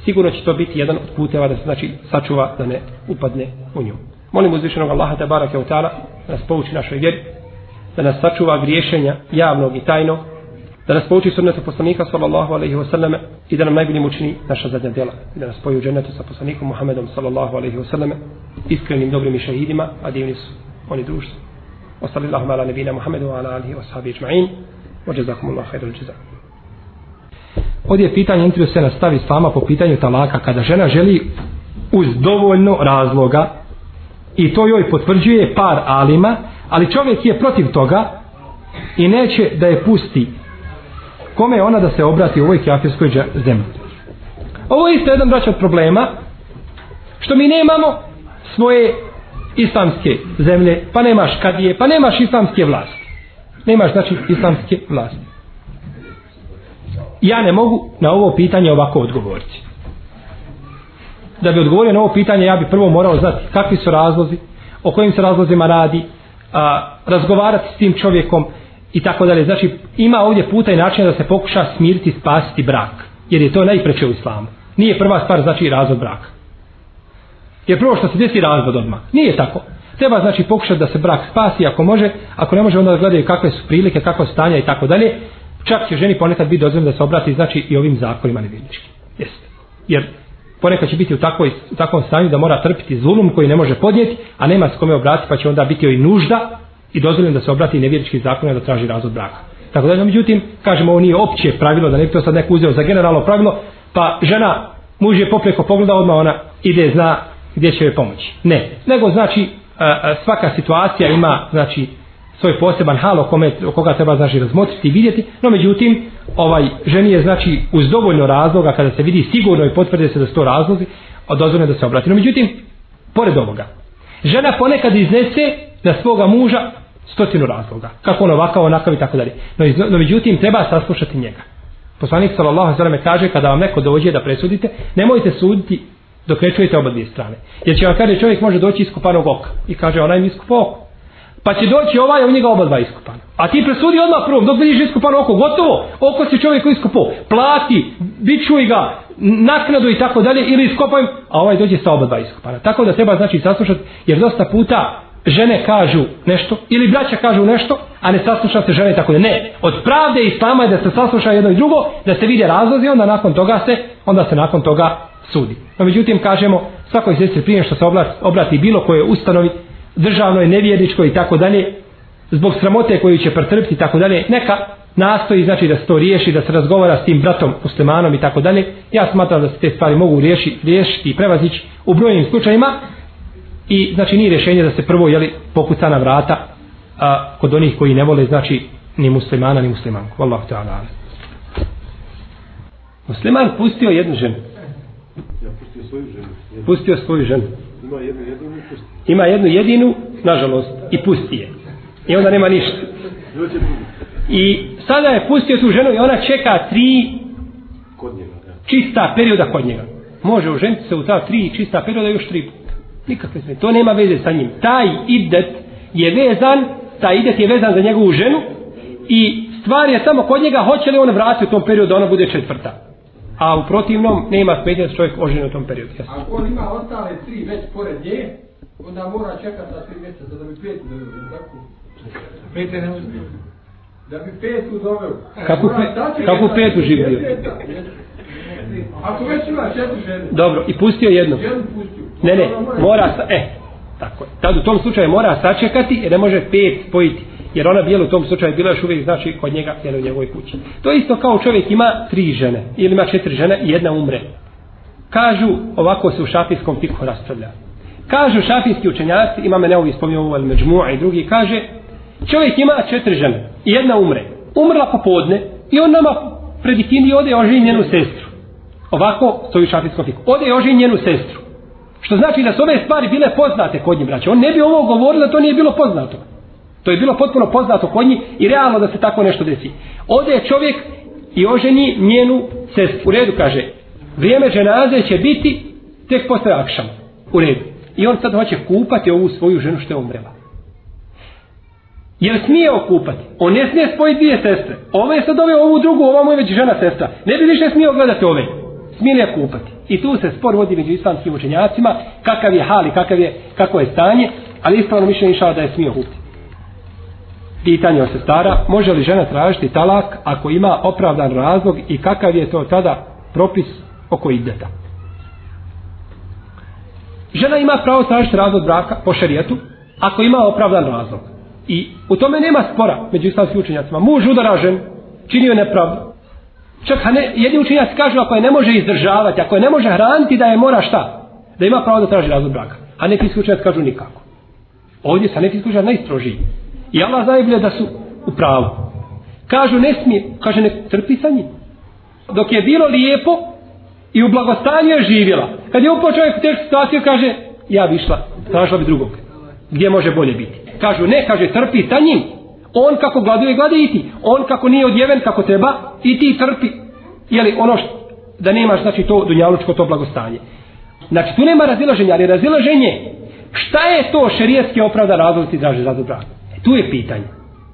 sigurno će to biti jedan od puteva da se znači sačuva da ne upadne u nju. Molim uzvišenog Allaha te barake u ta'ala da nas pouči našoj vjeri, da nas sačuva griješenja javnog i tajnog, da nas pouči sunnetu poslanika sallallahu alaihi wasallam i da nam najbolje učini naša zadnja djela i da nas spoji u džennetu sa poslanikom Muhammedom sallallahu alaihi wasallam iskrenim dobrim i šehidima, a divni su oni društvo. Wa sallallahu ala nebina Muhammedu ala alihi wa sahabi ijma'in wa jazakumullahu khairul jazak. Ovdje je pitanje, intervju se nastavi s vama po pitanju talaka, kada žena želi uz dovoljno razloga i to joj potvrđuje par alima, ali čovjek je protiv toga i neće da je pusti kome je ona da se obrati u ovoj kafirskoj zemlji ovo je isto jedan braća od problema što mi nemamo svoje islamske zemlje pa nemaš kadije, pa nemaš islamske vlasti nemaš znači islamske vlasti ja ne mogu na ovo pitanje ovako odgovoriti da bi odgovorio na ovo pitanje ja bi prvo morao znati kakvi su razlozi o kojim se razlozima radi a, razgovarati s tim čovjekom i tako dalje. Znači, ima ovdje puta i načina da se pokuša smiriti, spasiti brak. Jer je to najpreće u islamu. Nije prva stvar, znači razvod braka. Jer prvo što se desi razvod odmah. Nije tako. Treba znači pokušati da se brak spasi ako može, ako ne može onda da gledaju kakve su prilike, kako stanja i tako dalje. Čak će ženi ponekad biti dozvoljeno da se obrati znači i ovim zakonima nevidničkim. Jeste. Jer ponekad će biti u, takvoj, u takvom stanju da mora trpiti zulum koji ne može podnijeti, a nema s kome obrati, pa će onda biti joj nužda i dozvoljeno da se obrati nevjerički zakon da traži razvod braka. Tako da, međutim, kažemo, ovo nije opće pravilo, da nekto sad neko uzeo za generalno pravilo, pa žena, muž je popreko pogleda, odmah ona ide, zna gdje će joj pomoći. Ne, nego znači svaka situacija ima, znači, svoj poseban hal o, kome, o koga treba znači razmotriti i vidjeti, no međutim ovaj ženi je znači uz dovoljno razloga kada se vidi sigurno i potvrde se da sto razlozi odozvore da se obrati. No međutim, pored ovoga, žena ponekad iznese na svoga muža stotinu razloga, kako on ovakav, onakav i tako dalje. No, no međutim, treba saslušati njega. Poslanik sallallahu alejhi ve kaže kada vam neko dođe da presudite, nemojte suditi dok ne čujete oba dvije strane. Jer će vam kaže čovjek može doći iskupanog oka i kaže onaj mi iskupao oko. Pa će doći ovaj, on njega oba dva iskupan. A ti presudi odmah prvom, dok vidiš iskupan oko, gotovo, oko si čovjek iskupo, plati, bićuj ga, naknadu i tako dalje, ili iskopaj, a ovaj dođe sa oba dva iskupana. Tako da treba znači saslušati, jer dosta puta žene kažu nešto, ili braća kažu nešto, a ne sasluša se žene tako da ne. Od pravde i slama je da se sasluša jedno i drugo, da se vide razlozi, onda nakon toga se, onda se nakon toga sudi. No međutim, kažemo, svakoj sestri prije što se obrati bilo koje ustanovi, državnoj, nevjedičkoj i tako dalje, zbog sramote koju će pretrpiti i tako dalje, neka nastoji znači da se to riješi, da se razgovara s tim bratom muslimanom i tako dalje. Ja smatram da se te stvari mogu riješi, riješiti i prevazići u brojnim slučajima i znači nije rješenje da se prvo jeli, pokuca na vrata a, kod onih koji ne vole znači ni muslimana ni muslimanku. Allah te ala. Musliman pustio jednu ženu. Ja pustio svoju ženu. Pustio svoju ženu. Ima jednu jedinu i pusti. Ima jednu jedinu, nažalost, i pusti je. I onda nema ništa. I sada je pustio tu ženu i ona čeka tri kod njega, ja. čista perioda kod njega. Može uženiti se u ta tri čista perioda još tri puta. Nikakve sve. To nema veze sa njim. Taj idet je vezan, taj idet je vezan za njegovu ženu i stvar je samo kod njega hoće li on vratiti u tom periodu da ona bude četvrta a u protivnom nema smetnje da čovjek oženi u tom periodu. Jasno. Ako on ima ostale tri već pored nje, onda mora čekati na tri mjeseca da bi pet doveo. Pet je nemožno. Da bi pet doveo. E, kako, pe, kako pet u živu bio? Ako već ima četiri žene. Dobro, i pustio jednu. Jednu pustio. Ne, ne, mora, sa, e, tako je. Tad u tom slučaju mora sačekati jer ne može pet spojiti jer ona bila u tom slučaju bila još uvijek znači kod njega jer u njegovoj kući. To isto kao čovjek ima tri žene ili ima četiri žene i jedna umre. Kažu, ovako se u šafijskom fikhu raspravlja. Kažu šafijski učenjaci, ima me neovi spomio ovo, ali međmua i drugi, kaže, čovjek ima četiri žene i jedna umre. Umrla popodne i on nama predikini ode i oženi njenu sestru. Ovako stoji u šafijskom fikhu. Ode i oženi njenu sestru. Što znači da su ove stvari bile poznate kod njih braća. On ne bi ovo govorio da to nije bilo poznato. To je bilo potpuno poznato kod njih i realno da se tako nešto desi. Ode je čovjek i oženi njenu sestru. U redu kaže, vrijeme ženaze će biti tek posle akšama. U redu. I on sad hoće kupati ovu svoju ženu što je umrela. Jer smije okupati. On ne smije svoje dvije sestre. Ova je sad ove ovu drugu, ova mu je već žena sestra. Ne bi više smio gledati ove. Smije li okupati. I tu se spor vodi među islamskim učenjacima. Kakav je hali, kakav je, kako je stanje. Ali ispravno mišljenje išao da je smio okupati. Pitanje od sestara, može li žena tražiti talak ako ima opravdan razlog i kakav je to tada propis oko iddeta? Žena ima pravo tražiti razlog braka po šarijetu ako ima opravdan razlog. I u tome nema spora među islamskim učenjacima. Muž udaražen, činio je nepravdu. Čak ne, jedni učenjaci kažu ako je ne može izdržavati, ako je ne može hraniti da je mora šta? Da ima pravo da traži razlog braka. A neki učenjaci kažu nikako. Ovdje sa neki učenjaci najstrožiji. I Allah najbolje da su u pravu. Kažu ne smije, kaže ne trpi sa njim. Dok je bilo lijepo i u blagostanju je živjela. Kad je upao čovjek u tešku situaciju, kaže ja bi išla, tražila bi drugog. Gdje može bolje biti? Kažu ne, kaže trpi sa njim. On kako gladuje, gladi i ti. On kako nije odjeven kako treba, i ti trpi. Jeli ono što, da nemaš znači to dunjalučko to blagostanje. Znači tu nema razilaženja, ali razilaženje šta je to šerijetski opravda razlozi za zadu braku? Tu je pitanje.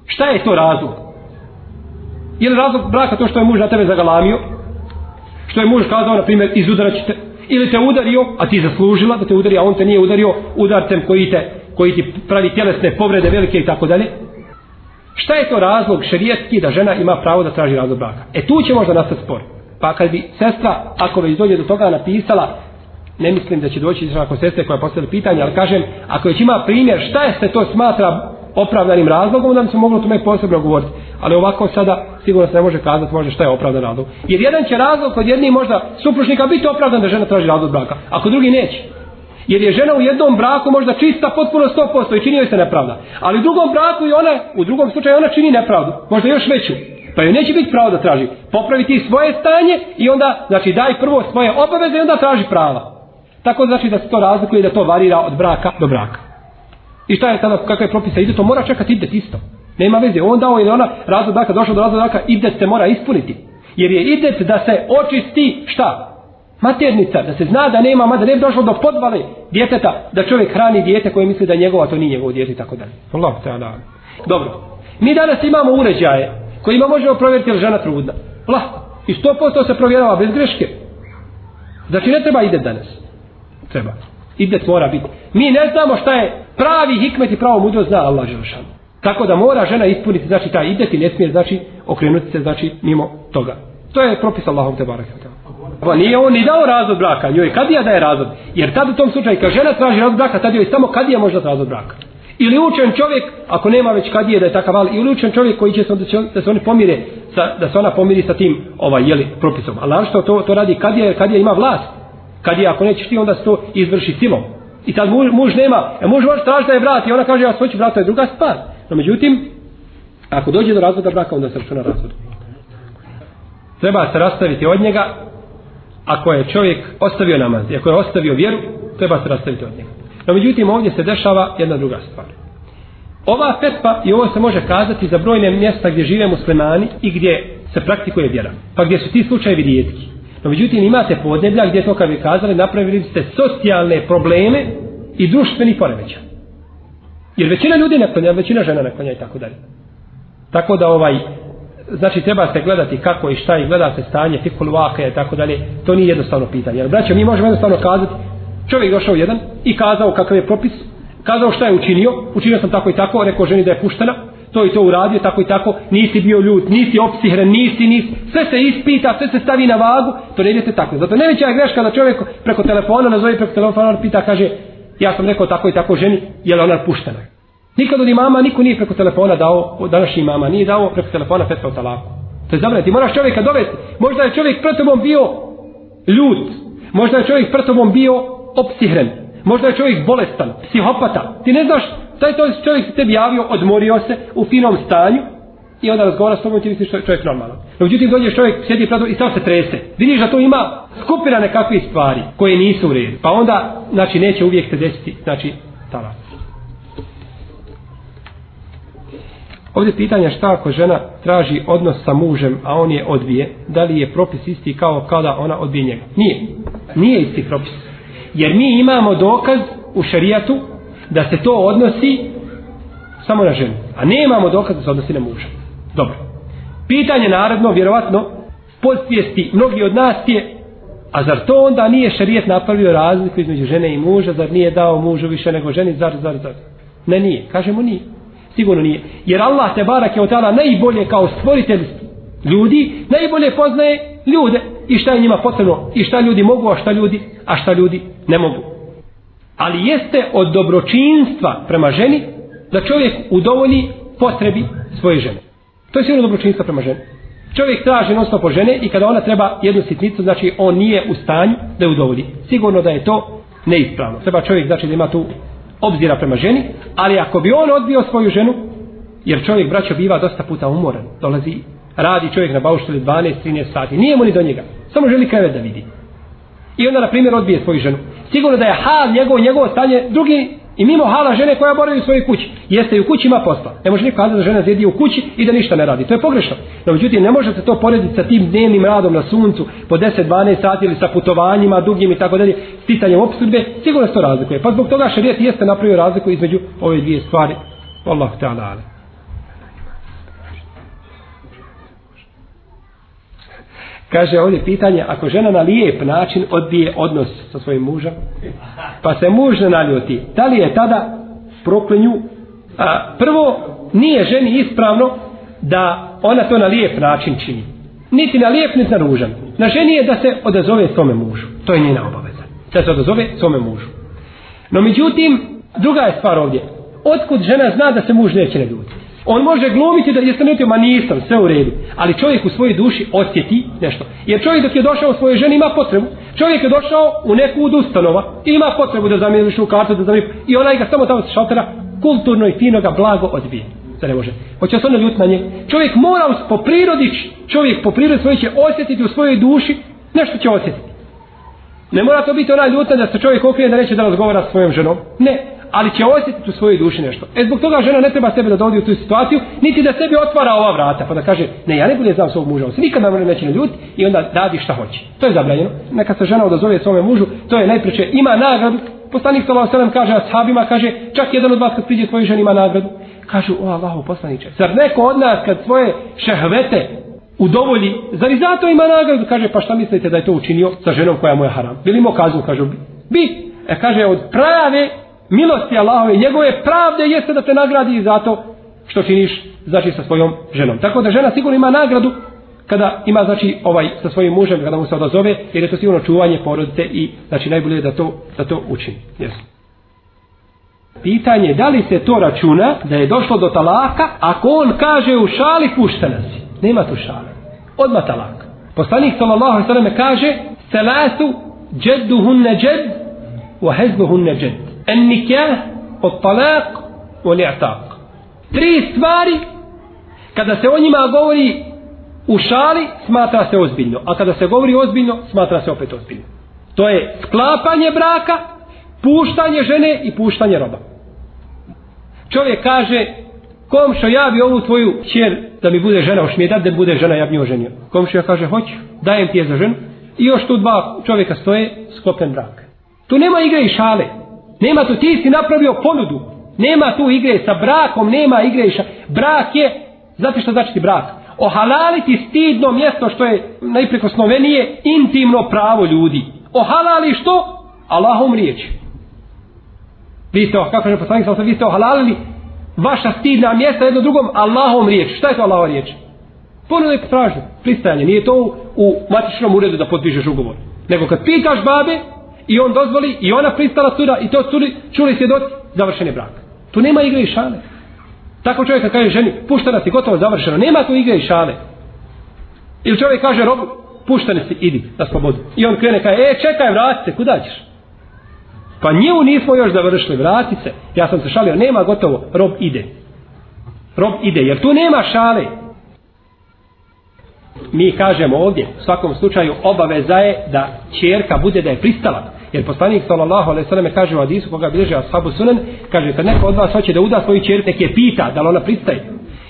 Šta je to razlog? Je li razlog braka to što je muž na tebe zagalamio? Što je muž kazao, na primjer, izudarat ćete? Ili te udario, a ti zaslužila da te udari, a on te nije udario udartem koji, te, koji ti pravi tjelesne povrede velike i tako dalje? Šta je to razlog šerijetski da žena ima pravo da traži razlog braka? E tu će možda nastati spor. Pa kad bi sestra, ako već dođe do toga, napisala, ne mislim da će doći izrako sestre koja postavlja pitanje, ali kažem, ako već ima primjer, šta je se to smatra opravdanim razlogom, onda bi se moglo tome posebno govoriti. Ali ovako sada sigurno se ne može kazati može šta je opravdan razlog. Jer jedan će razlog kod jedni možda supružnika biti opravdan da žena traži razlog braka, a kod drugi neće. Jer je žena u jednom braku možda čista potpuno 100% i čini joj se nepravda. Ali u drugom braku i ona, u drugom slučaju ona čini nepravdu, možda još veću. Pa joj neće biti pravo da traži. Popravi ti svoje stanje i onda, znači daj prvo svoje obaveze i onda traži prava. Tako znači da se to razlikuje i da to varira od braka do braka. I šta je sada, kakve propise ide, to mora čekati ide isto. Nema veze, on dao ili ona razlog braka, došao do razlog braka, ide se mora ispuniti. Jer je ide da se očisti šta? Maternica, da se zna da nema, da ne bi došlo do podvale djeteta, da čovjek hrani djete koje misli da je njegova, to nije njegovo djete i tako dalje. Allah te ala. Dobro. Mi danas imamo uređaje kojima možemo provjeriti je žena trudna. Lahko. I sto posto se provjerava bez greške. Znači ne treba ide danas. Treba. Iblet mora biti. Mi ne znamo šta je pravi hikmet i pravo mudro zna Allah Želšanu. Tako da mora žena ispuniti, znači taj iblet i ne smije, znači okrenuti se, znači mimo toga. To je propis Allahom te barake. Pa nije on ni dao razod braka njoj, kad je daje razod? Jer tad u tom slučaju, kad žena traži razod braka, tad joj samo kad je možda razod braka. Ili učen čovjek, ako nema već kad je da je takav, ili učen čovjek koji će se onda, da se oni pomire, sa, da se ona pomiri sa tim ovaj, jeli, propisom. Ali našto to, to radi kad je, kad je ima vlast, Kad je, ako nećeš ti, onda se to izvrši silom. I tad muž, muž nema, e, muž može tražiti da je vrati, ona kaže, ja se hoću vrati, to je druga stvar. No, međutim, ako dođe do razvoda braka, onda se računa razvod. Treba se rastaviti od njega, ako je čovjek ostavio namaz, ako je ostavio vjeru, treba se rastaviti od njega. No, međutim, ovdje se dešava jedna druga stvar. Ova fetva i ovo se može kazati za brojne mjesta gdje žive muslimani i gdje se praktikuje vjera. Pa gdje su ti slučajevi rijetki. No, međutim, imate podneblja gdje to, kad bi kazali, napravili ste socijalne probleme i društveni poremeća. Jer većina ljudi naklonja, većina žena naklonja i tako dalje. Tako da ovaj, znači treba se gledati kako i šta i gleda se stanje, tikul vaka i tako dalje, to nije jednostavno pitanje. Jer braćo, mi možemo jednostavno kazati, čovjek došao jedan i kazao kakav je propis, kazao šta je učinio, učinio sam tako i tako, rekao ženi da je puštena, to i to uradio, tako i tako, nisi bio ljut, nisi opsihren, nisi, nisi, sve se ispita, sve se stavi na vagu, to ne idete tako. Zato ne veća greška da čovjek preko telefona, nazove preko telefona, pita, kaže, ja sam rekao tako i tako ženi, je li ona puštena? Nikad od imama, niko nije preko telefona dao, od današnji imama, nije dao preko telefona petra u talaku. To je zabrati, moraš čovjeka dovesti. Možda je čovjek pred tobom bio ljut, možda je čovjek pred tobom bio opsihren, možda je čovjek bolestan, psihopata, ti ne znaš, taj to čovjek se tebi javio, odmorio se u finom stanju i onda razgovara s tobom ti misliš čovjek normalan. No, uđutim dođe čovjek, sjedi pradu i sam se trese. Vidiš da to ima skupina nekakve stvari koje nisu u redu. Pa onda, znači, neće uvijek se desiti, znači, talas. Ovdje pitanje šta ako žena traži odnos sa mužem, a on je odbije, da li je propis isti kao kada ona odbije njega? Nije. Nije isti propis jer mi imamo dokaz u šarijatu da se to odnosi samo na ženu, a ne imamo dokaz da se odnosi na muža. Dobro. Pitanje naravno, vjerovatno, podsvijesti mnogi od nas je A zar to onda nije šarijet napravio razliku između žene i muža, zar nije dao mužu više nego ženi, zar, zar, zar. Ne nije, kažemo nije. Sigurno nije. Jer Allah te barak je od tada najbolje kao stvoritelj ljudi, najbolje poznaje ljude i šta je njima potrebno, i šta ljudi mogu, a šta ljudi, a šta ljudi ne mogu. Ali jeste od dobročinstva prema ženi da čovjek udovolji potrebi svoje žene. To je sigurno dobročinstvo prema ženi. Čovjek traži nosno po žene i kada ona treba jednu sitnicu, znači on nije u stanju da je udovolji. Sigurno da je to neispravno. Treba čovjek znači da ima tu obzira prema ženi, ali ako bi on odbio svoju ženu, jer čovjek braćo biva dosta puta umoran, dolazi, radi čovjek na bauštili 12-13 sati, nije mu ni do njega, samo želi krevet da vidi. I onda, na primjer, odbije svoju ženu sigurno da je hal njegov, njegovo stanje drugi i mimo hala žene koja boravi u svojoj kući. Jeste i u kući ima posla. Ne može niko kazati da žena zjedi u kući i da ništa ne radi. To je pogrešno. No, međutim, ne može se to porediti sa tim dnevnim radom na suncu po 10-12 sati ili sa putovanjima dugim i tako dalje, sticanjem obsudbe. Sigurno se to razlikuje. Pa zbog toga šarijet jeste napravio razliku između ove dvije stvari. Allah te ala ala. Kaže ovdje pitanje, ako žena na lijep način odbije odnos sa svojim mužom, pa se muž ne naljuti, da li je tada proklinju? A, prvo, nije ženi ispravno da ona to na lijep način čini. Niti na lijep, niti na ružan. Na ženi je da se odazove svome mužu. To je njena obaveza. Da se odazove svome mužu. No međutim, druga je stvar ovdje. Otkud žena zna da se muž neće ne ljuti? On može glumiti da jeste nekako, ma nisam, sve u redu. Ali čovjek u svojoj duši osjeti nešto. Jer čovjek dok je došao u svojoj ženi ima potrebu. Čovjek je došao u neku od ustanova. Ima potrebu da zamijeni u kartu, da zamijeni. I onaj ga samo tamo sa šaltera kulturno i finoga blago odbije. Da ne može. Hoće se ono ljuti na nje. Čovjek mora us, po prirodi, čovjek po prirodi svoje će osjetiti u svojoj duši nešto će osjetiti. Ne mora to biti ona ljutna da se čovjek okrije da neće da razgovara s svojom ženom. Ne, ali će osjetiti u svojoj duši nešto. E zbog toga žena ne treba sebe da dovodi u tu situaciju, niti da sebi otvara ova vrata, pa da kaže, ne, ja ne budem znao svog muža, on se nikada ne neće ljudi i onda radi šta hoće. To je zabranjeno. Neka se žena odazove svome mužu, to je najpreče, ima nagradu. Poslanik Salao Selem kaže, a kaže, čak jedan od vas kad priđe svoju ženu ima nagradu. Kažu, o Allaho poslaniče, zar neko od nas kad svoje šehvete udovolji, zar i zato ima nagradu? Kaže, pa šta mislite da je to učinio sa ženom koja mu je haram? Bili mu kazu, kažu, bi. E kaže, od prave milosti Allahove, njegove pravde jeste da te nagradi za to što činiš znači sa svojom ženom. Tako da žena sigurno ima nagradu kada ima znači ovaj sa svojim mužem kada mu se odazove jer je to sigurno čuvanje porodice i znači najbolje je da to da to učini. Yes. Pitanje da li se to računa da je došlo do talaka ako on kaže u šali puštena si. Nema tu šale. Odma talak. Poslanik sallallahu alejhi ve selleme kaže: "Selasu jadduhunna jadd wa hazbuhunna jadd." en nikah od talak voli atak tri stvari kada se o njima govori u šali smatra se ozbiljno a kada se govori ozbiljno smatra se opet ozbiljno to je sklapanje braka puštanje žene i puštanje roba čovjek kaže komšo ja bi ovu tvoju čer da mi bude žena hoš mi je da bude žena ja bi nju ženio komšo ja kaže hoću dajem ti je za ženu i još tu dva čovjeka stoje sklopen brak tu nema igre i šale Nema tu, ti si napravio ponudu. Nema tu igre sa brakom, nema igre iša. Brak je, znate što znači ti brak? Ohalaliti stidno mjesto što je najprekosnovenije intimno pravo ljudi. Ohalali što? Allahom riječ. Vi ste, kako je poslanik, vi ste ohalalili vaša stidna mjesta jedno drugom Allahom riječ. Šta je to Allahom riječ? Ponuda je potražno, pristajanje. Nije to u, u matičnom uredu da potpišeš ugovor. Nego kad pitaš babe, i on dozvoli i ona pristala suda i to suri, čuli svjedoci, završen je brak. Tu nema igre i šale. Tako čovjek kaže ženi, puštena si, gotovo završeno, nema tu igre i šale. Ili čovjek kaže robu, puštene si, idi na slobodu. I on krene kaže, e čekaj, vrati se, kuda ćeš? Pa nju nismo još završili, vrati se. Ja sam se šalio, nema gotovo, rob ide. Rob ide, jer tu nema šale. Mi kažemo ovdje, u svakom slučaju, obaveza je da čerka bude da je pristala. Jer poslanik sallallahu alejhi ve selleme kaže u hadisu koga bliže ashabu sunen, kaže kad neko od vas hoće da uda svoju ćerku, je pita da li ona pristaje.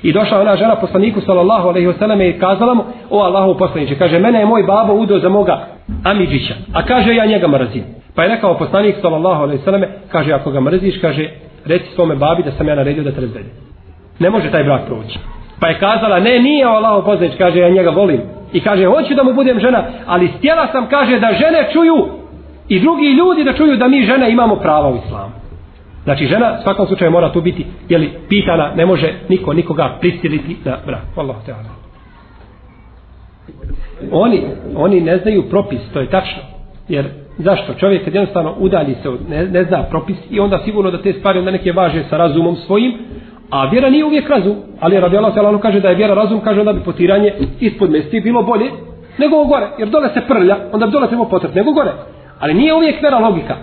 I došla ona žena poslaniku sallallahu alejhi ve selleme i kazala mu: "O Allahu poslanice, kaže mene je moj babo udo za moga Amidžića, a kaže ja njega mrzim." Pa je rekao poslanik sallallahu alejhi ve selleme, kaže ako ga mrziš, kaže reci svome babi da sam ja naredio da te razvede. Ne može taj brak proći. Pa je kazala, ne, nije Allah poznać, kaže, ja njega volim. I kaže, hoću da mu budem žena, ali stjela sam, kaže, da žene čuju i drugi ljudi da čuju da mi žene imamo prava u islamu. Znači žena u svakom slučaju mora tu biti jeli, pitana, ne može niko nikoga pristiliti na brak. Allah te ala. Oni, oni ne znaju propis, to je tačno. Jer zašto? Čovjek kad jednostavno udalji se, od, ne, ne zna propis i onda sigurno da te stvari onda neke važe sa razumom svojim, A vjera nije uvijek razum, ali radi Allah Selanu kaže da je vjera razum, kaže onda bi potiranje ispod mesti bilo bolje nego gore, jer dole se prlja, onda bi dole trebao potrat, nego gore. Ali nije uvijek vera logika.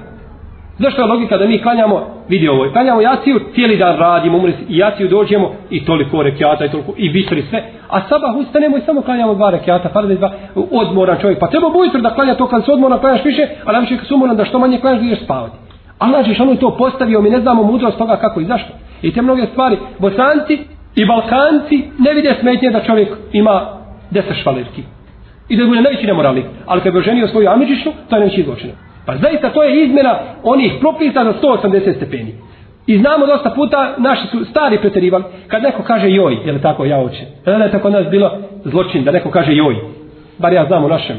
Zašto je logika da mi klanjamo, vidi ovo, klanjamo jaciju, cijeli dan radimo, umri i jaciju dođemo i toliko rekiata i toliko, i vitri sve. A sabah ustanemo i samo klanjamo dva rekiata, par dva, odmora čovjek. Pa treba bujutro da klanja to kad se odmora klanjaš više, a najviše kad se da što manje klanjaš da ideš spavati. A znači što ono to postavio, mi ne znamo mudrost toga kako i zašto. I te mnoge stvari, bosanci i balkanci ne vide smetnje da čovjek ima deset švalerki. I da bude najveći nemoralnik. Ali kad bi oženio svoju amiđišu, to je najveći zločin. Pa zaista to je izmjena onih propisa za 180 stepeni. I znamo dosta puta, naši su stari pretjerivali, kad neko kaže joj, je li tako, ja oče. E, da je tako nas bilo zločin, da neko kaže joj. Bar ja znam u našem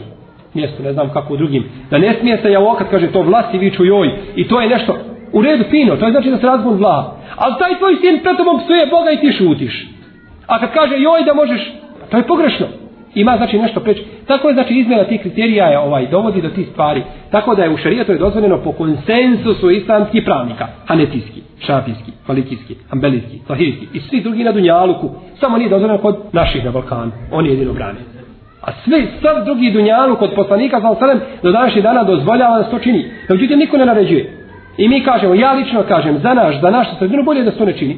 mjestu, ne znam kako u drugim. Da ne smije se ja okad kaže to vlasti viču joj. I to je nešto u redu fino, to je znači da se razbun zla. Ali taj tvoj sin pred tobom psuje Boga i ti šutiš. A kad kaže joj da možeš, to je pogrešno ima znači nešto preč. Tako je znači izmjena tih kriterija je ovaj dovodi do tih stvari. Tako da je u šerijatu je dozvoljeno po konsenzusu islamskih pravnika, hanetijski, šafijski, malikijski, ambelijski, tahirijski i svi drugi na Dunjaluku, samo nije dozvoljeno kod naših na Balkanu, oni jedino brane. A sve, sav drugi dunjalu kod poslanika za osadem do današnjih dana dozvoljava da se to čini. Međutim, niko ne naređuje. I mi kažemo, ja lično kažem, za naš, za našu sredinu bolje da se to ne čini.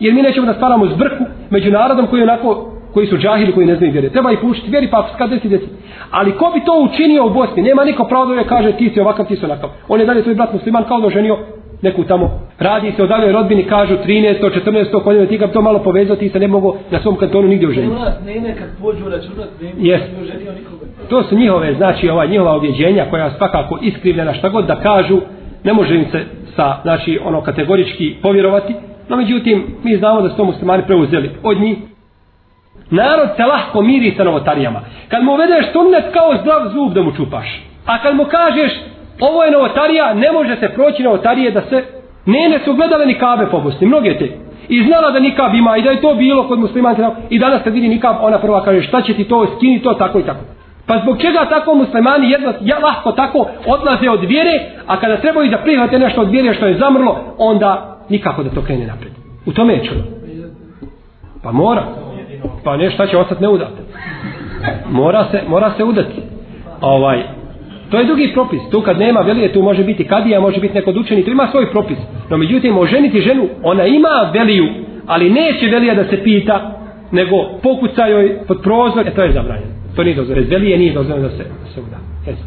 Jer mi nećemo da stvaramo zbrku među narodom koji je onako koji su džahili, koji ne znaju vjere. Treba ih pušiti vjeri, pa kad desi, desi. Ali ko bi to učinio u Bosni? Nema niko pravo da kaže ti si ovakav, ti si onakav. On je dalje svoj brat musliman kao da ženio neku tamo. Radi se o daljoj rodbini, kažu 13. 14. godine, ti ga to malo povezao, ti se ne mogu na svom kantonu nigdje uženiti. Nema, nema kad pođu računati, nema yes. ne uženio nikoga. To su njihove, znači, ova njihova objeđenja koja je svakako iskrivljena, šta god da kažu, ne može im se sa, znači, ono, kategorički povjerovati, no međutim, mi znamo da su to muslimani preuzeli od njih, Narod te lahko miri sa novotarijama. Kad mu uvedeš sunnet kao zdrav zub da mu čupaš. A kad mu kažeš ovo je novotarija, ne može se proći novotarije da se... Nene su gledale nikabe pobosti, mnoge te. I znala da nikab ima i da je to bilo kod muslimanke. I danas kad vidi nikab, ona prva kaže šta će ti to, skini to, tako i tako. Pa zbog čega tako muslimani jedno, ja lahko tako odlaze od vjere, a kada trebaju da prihvate nešto od vjere što je zamrlo, onda nikako da to krene napred. U tome je čudo. Pa mora. Pa ne, šta će ostati neudat? Mora se, mora se udati. Ovaj, to je drugi propis. Tu kad nema velije, tu može biti kadija, može biti neko dučeni, tu ima svoj propis. No međutim, oženiti ženu, ona ima veliju, ali neće velija da se pita, nego pokuca joj pod prozor, e to je zabranjeno. To nije dozvoljeno. Bez velije nije dozvoljeno da se, se uda. Jesu.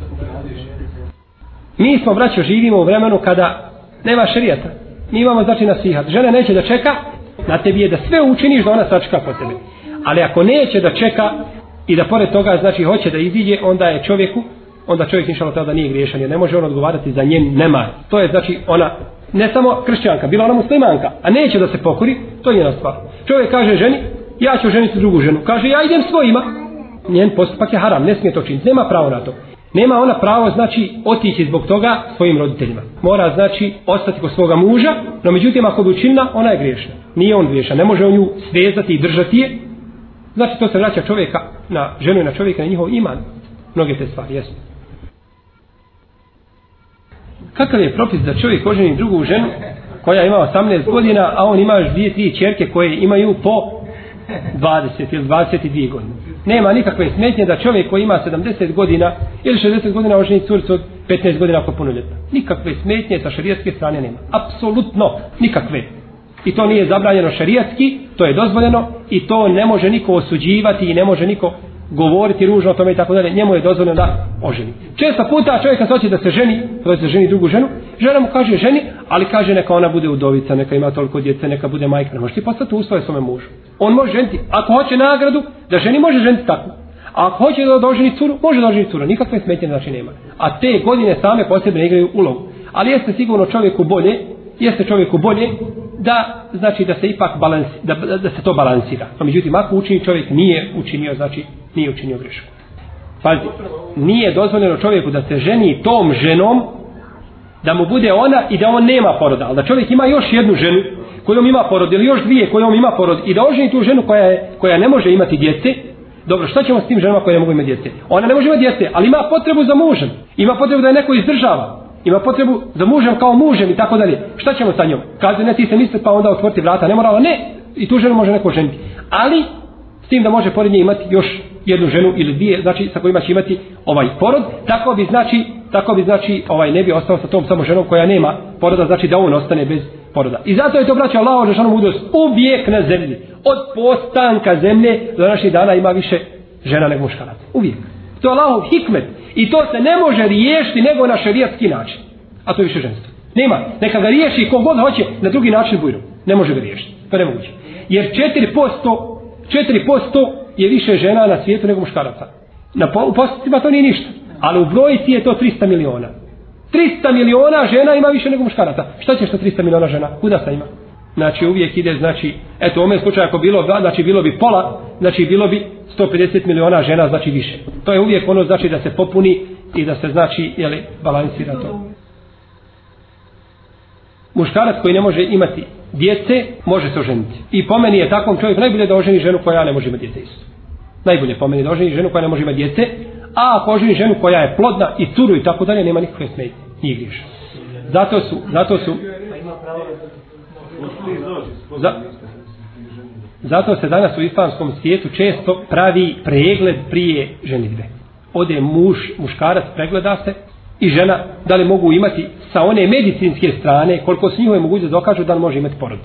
Mi smo, braćo, živimo u vremenu kada nema šerijata. Mi imamo znači nasihat. Žena neće da čeka, na tebi je da sve učiniš da ona sačka po tebi ali ako neće da čeka i da pored toga znači hoće da iziđe onda je čovjeku onda čovjek inšalo tada nije griješan jer ne može on odgovarati za njen nemar to je znači ona ne samo kršćanka bila ona muslimanka a neće da se pokori to je njena stvar čovjek kaže ženi ja ću ženiti drugu ženu kaže ja idem svojima njen postupak je haram ne smije to činiti nema pravo na to Nema ona pravo, znači, otići zbog toga svojim roditeljima. Mora, znači, ostati kod svoga muža, no međutim, ako bi učinila, ona je griješna. Nije on griješan, ne može on ju svezati i držati je, Znači to se vraća čovjeka na ženu i na čovjeka na njihov iman. Mnoge te stvari, jesu. Kakav je propis da čovjek oženi drugu ženu koja ima 18 godina, a on ima još dvije, tri čerke koje imaju po 20 ili 22 godine. Nema nikakve smetnje da čovjek koji ima 70 godina ili 60 godina oženi curicu od 15 godina ako punoljetna. Nikakve smetnje sa šarijetske strane nema. Apsolutno nikakve. Nikakve. I to nije zabranjeno šarijatski, to je dozvoljeno i to ne može niko osuđivati i ne može niko govoriti ružno o tome i tako dalje. Njemu je dozvoljeno da oženi. Često puta čovjek kad hoće da se ženi, da se ženi drugu ženu, žena mu kaže ženi, ali kaže neka ona bude udovica, neka ima toliko djece, neka bude majka, ne može ti postati uslove svome mužu. On može ženiti, ako hoće nagradu, da ženi može ženiti tako. A ako hoće da doženi curu, može doženi curu, nikakve smetnje znači nema. A te godine same posebne igraju ulogu. Ali jeste sigurno čovjeku bolje jeste čovjeku bolje da znači da se ipak balansi, da, da, se to balansira. A međutim, ako učini čovjek nije učinio, znači nije učinio grešku. Pazi, nije dozvoljeno čovjeku da se ženi tom ženom da mu bude ona i da on nema poroda. Ali da čovjek ima još jednu ženu kojom ima porod ili još dvije kojom ima porod i da oženi tu ženu koja, je, koja ne može imati djece, Dobro, šta ćemo s tim ženama koje ne mogu imati djece? Ona ne može imati djece, ali ima potrebu za mužem. Ima potrebu da je neko izdržava ima potrebu za mužem kao mužem i tako dalje. Šta ćemo sa njom? Kaže ne ti se misle pa onda otvoriti vrata, ne morala ne. I tu ženu može neko ženiti. Ali s tim da može pored nje imati još jednu ženu ili dvije, znači sa kojima će imati ovaj porod, tako bi znači tako bi znači ovaj ne bi ostao sa tom samo ženom koja nema poroda, znači da on ostane bez poroda. I zato je to braćo Allah je šanom udos uvijek na zemlji. Od postanka zemlje do naših dana ima više žena nego muškaraca. Uvijek. To je Allahov hikmet. I to se ne može riješiti nego na šarijatski način. A to je više ženstvo. Nema. Neka ga riješi kogod hoće na drugi način bujro. Ne može ga riješiti. To ne moguće. Jer 4%, 4 je više žena na svijetu nego muškaraca. Na po, u postupima to nije ništa. Ali u brojci je to 300 miliona. 300 miliona žena ima više nego muškaraca. Šta će što 300 miliona žena? Kuda sa ima? znači uvijek ide, znači, eto, u ovom slučaju ako bilo, znači bilo bi pola, znači bilo bi 150 miliona žena, znači više. To je uvijek ono, znači da se popuni i da se, znači, jeli, balansira to. Muškarac koji ne može imati djece, može se oženiti. I po meni je takvom čovjeku najbolje da oženi ženu koja ne može imati djece isto. Najbolje po meni da oženi ženu koja ne može imati djece, a ako oženi ženu koja je plodna i curu i tako dalje, nema nikakve smetnje. Nije griješa. Zato su, zato su... Pa ima pravo da Za, zato se danas u islamskom svijetu često pravi pregled prije ženitbe. Ode muš, muškarac, pregleda se i žena, da li mogu imati sa one medicinske strane, koliko s njihove moguće dokažu da li može imati porod.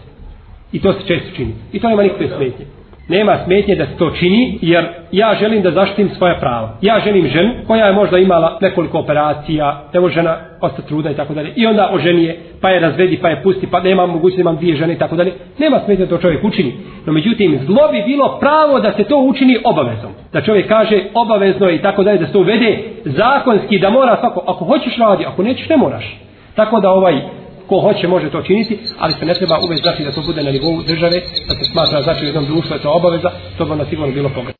I to se često čini. I to nema nikakve smetnje nema smetnje da se to čini, jer ja želim da zaštim svoja prava. Ja ženim ženu koja je možda imala nekoliko operacija, evo žena ostati truda i tako dalje, i onda oženi je, pa je razvedi, pa je pusti, pa nema mogućnosti, imam dvije žene i tako dalje. Nema smetnje da to čovjek učini. No međutim, zlo bi bilo pravo da se to učini obavezom. Da čovjek kaže obavezno i tako dalje, da se to uvede zakonski, da mora svako, ako hoćeš radi, ako nećeš, ne moraš. Tako da ovaj ko hoće može to činiti, ali se ne treba uvijek znači da to bude na nivou države, da se smatra znači u jednom društvu je to obaveza, to bi na sigurno bilo pogledno.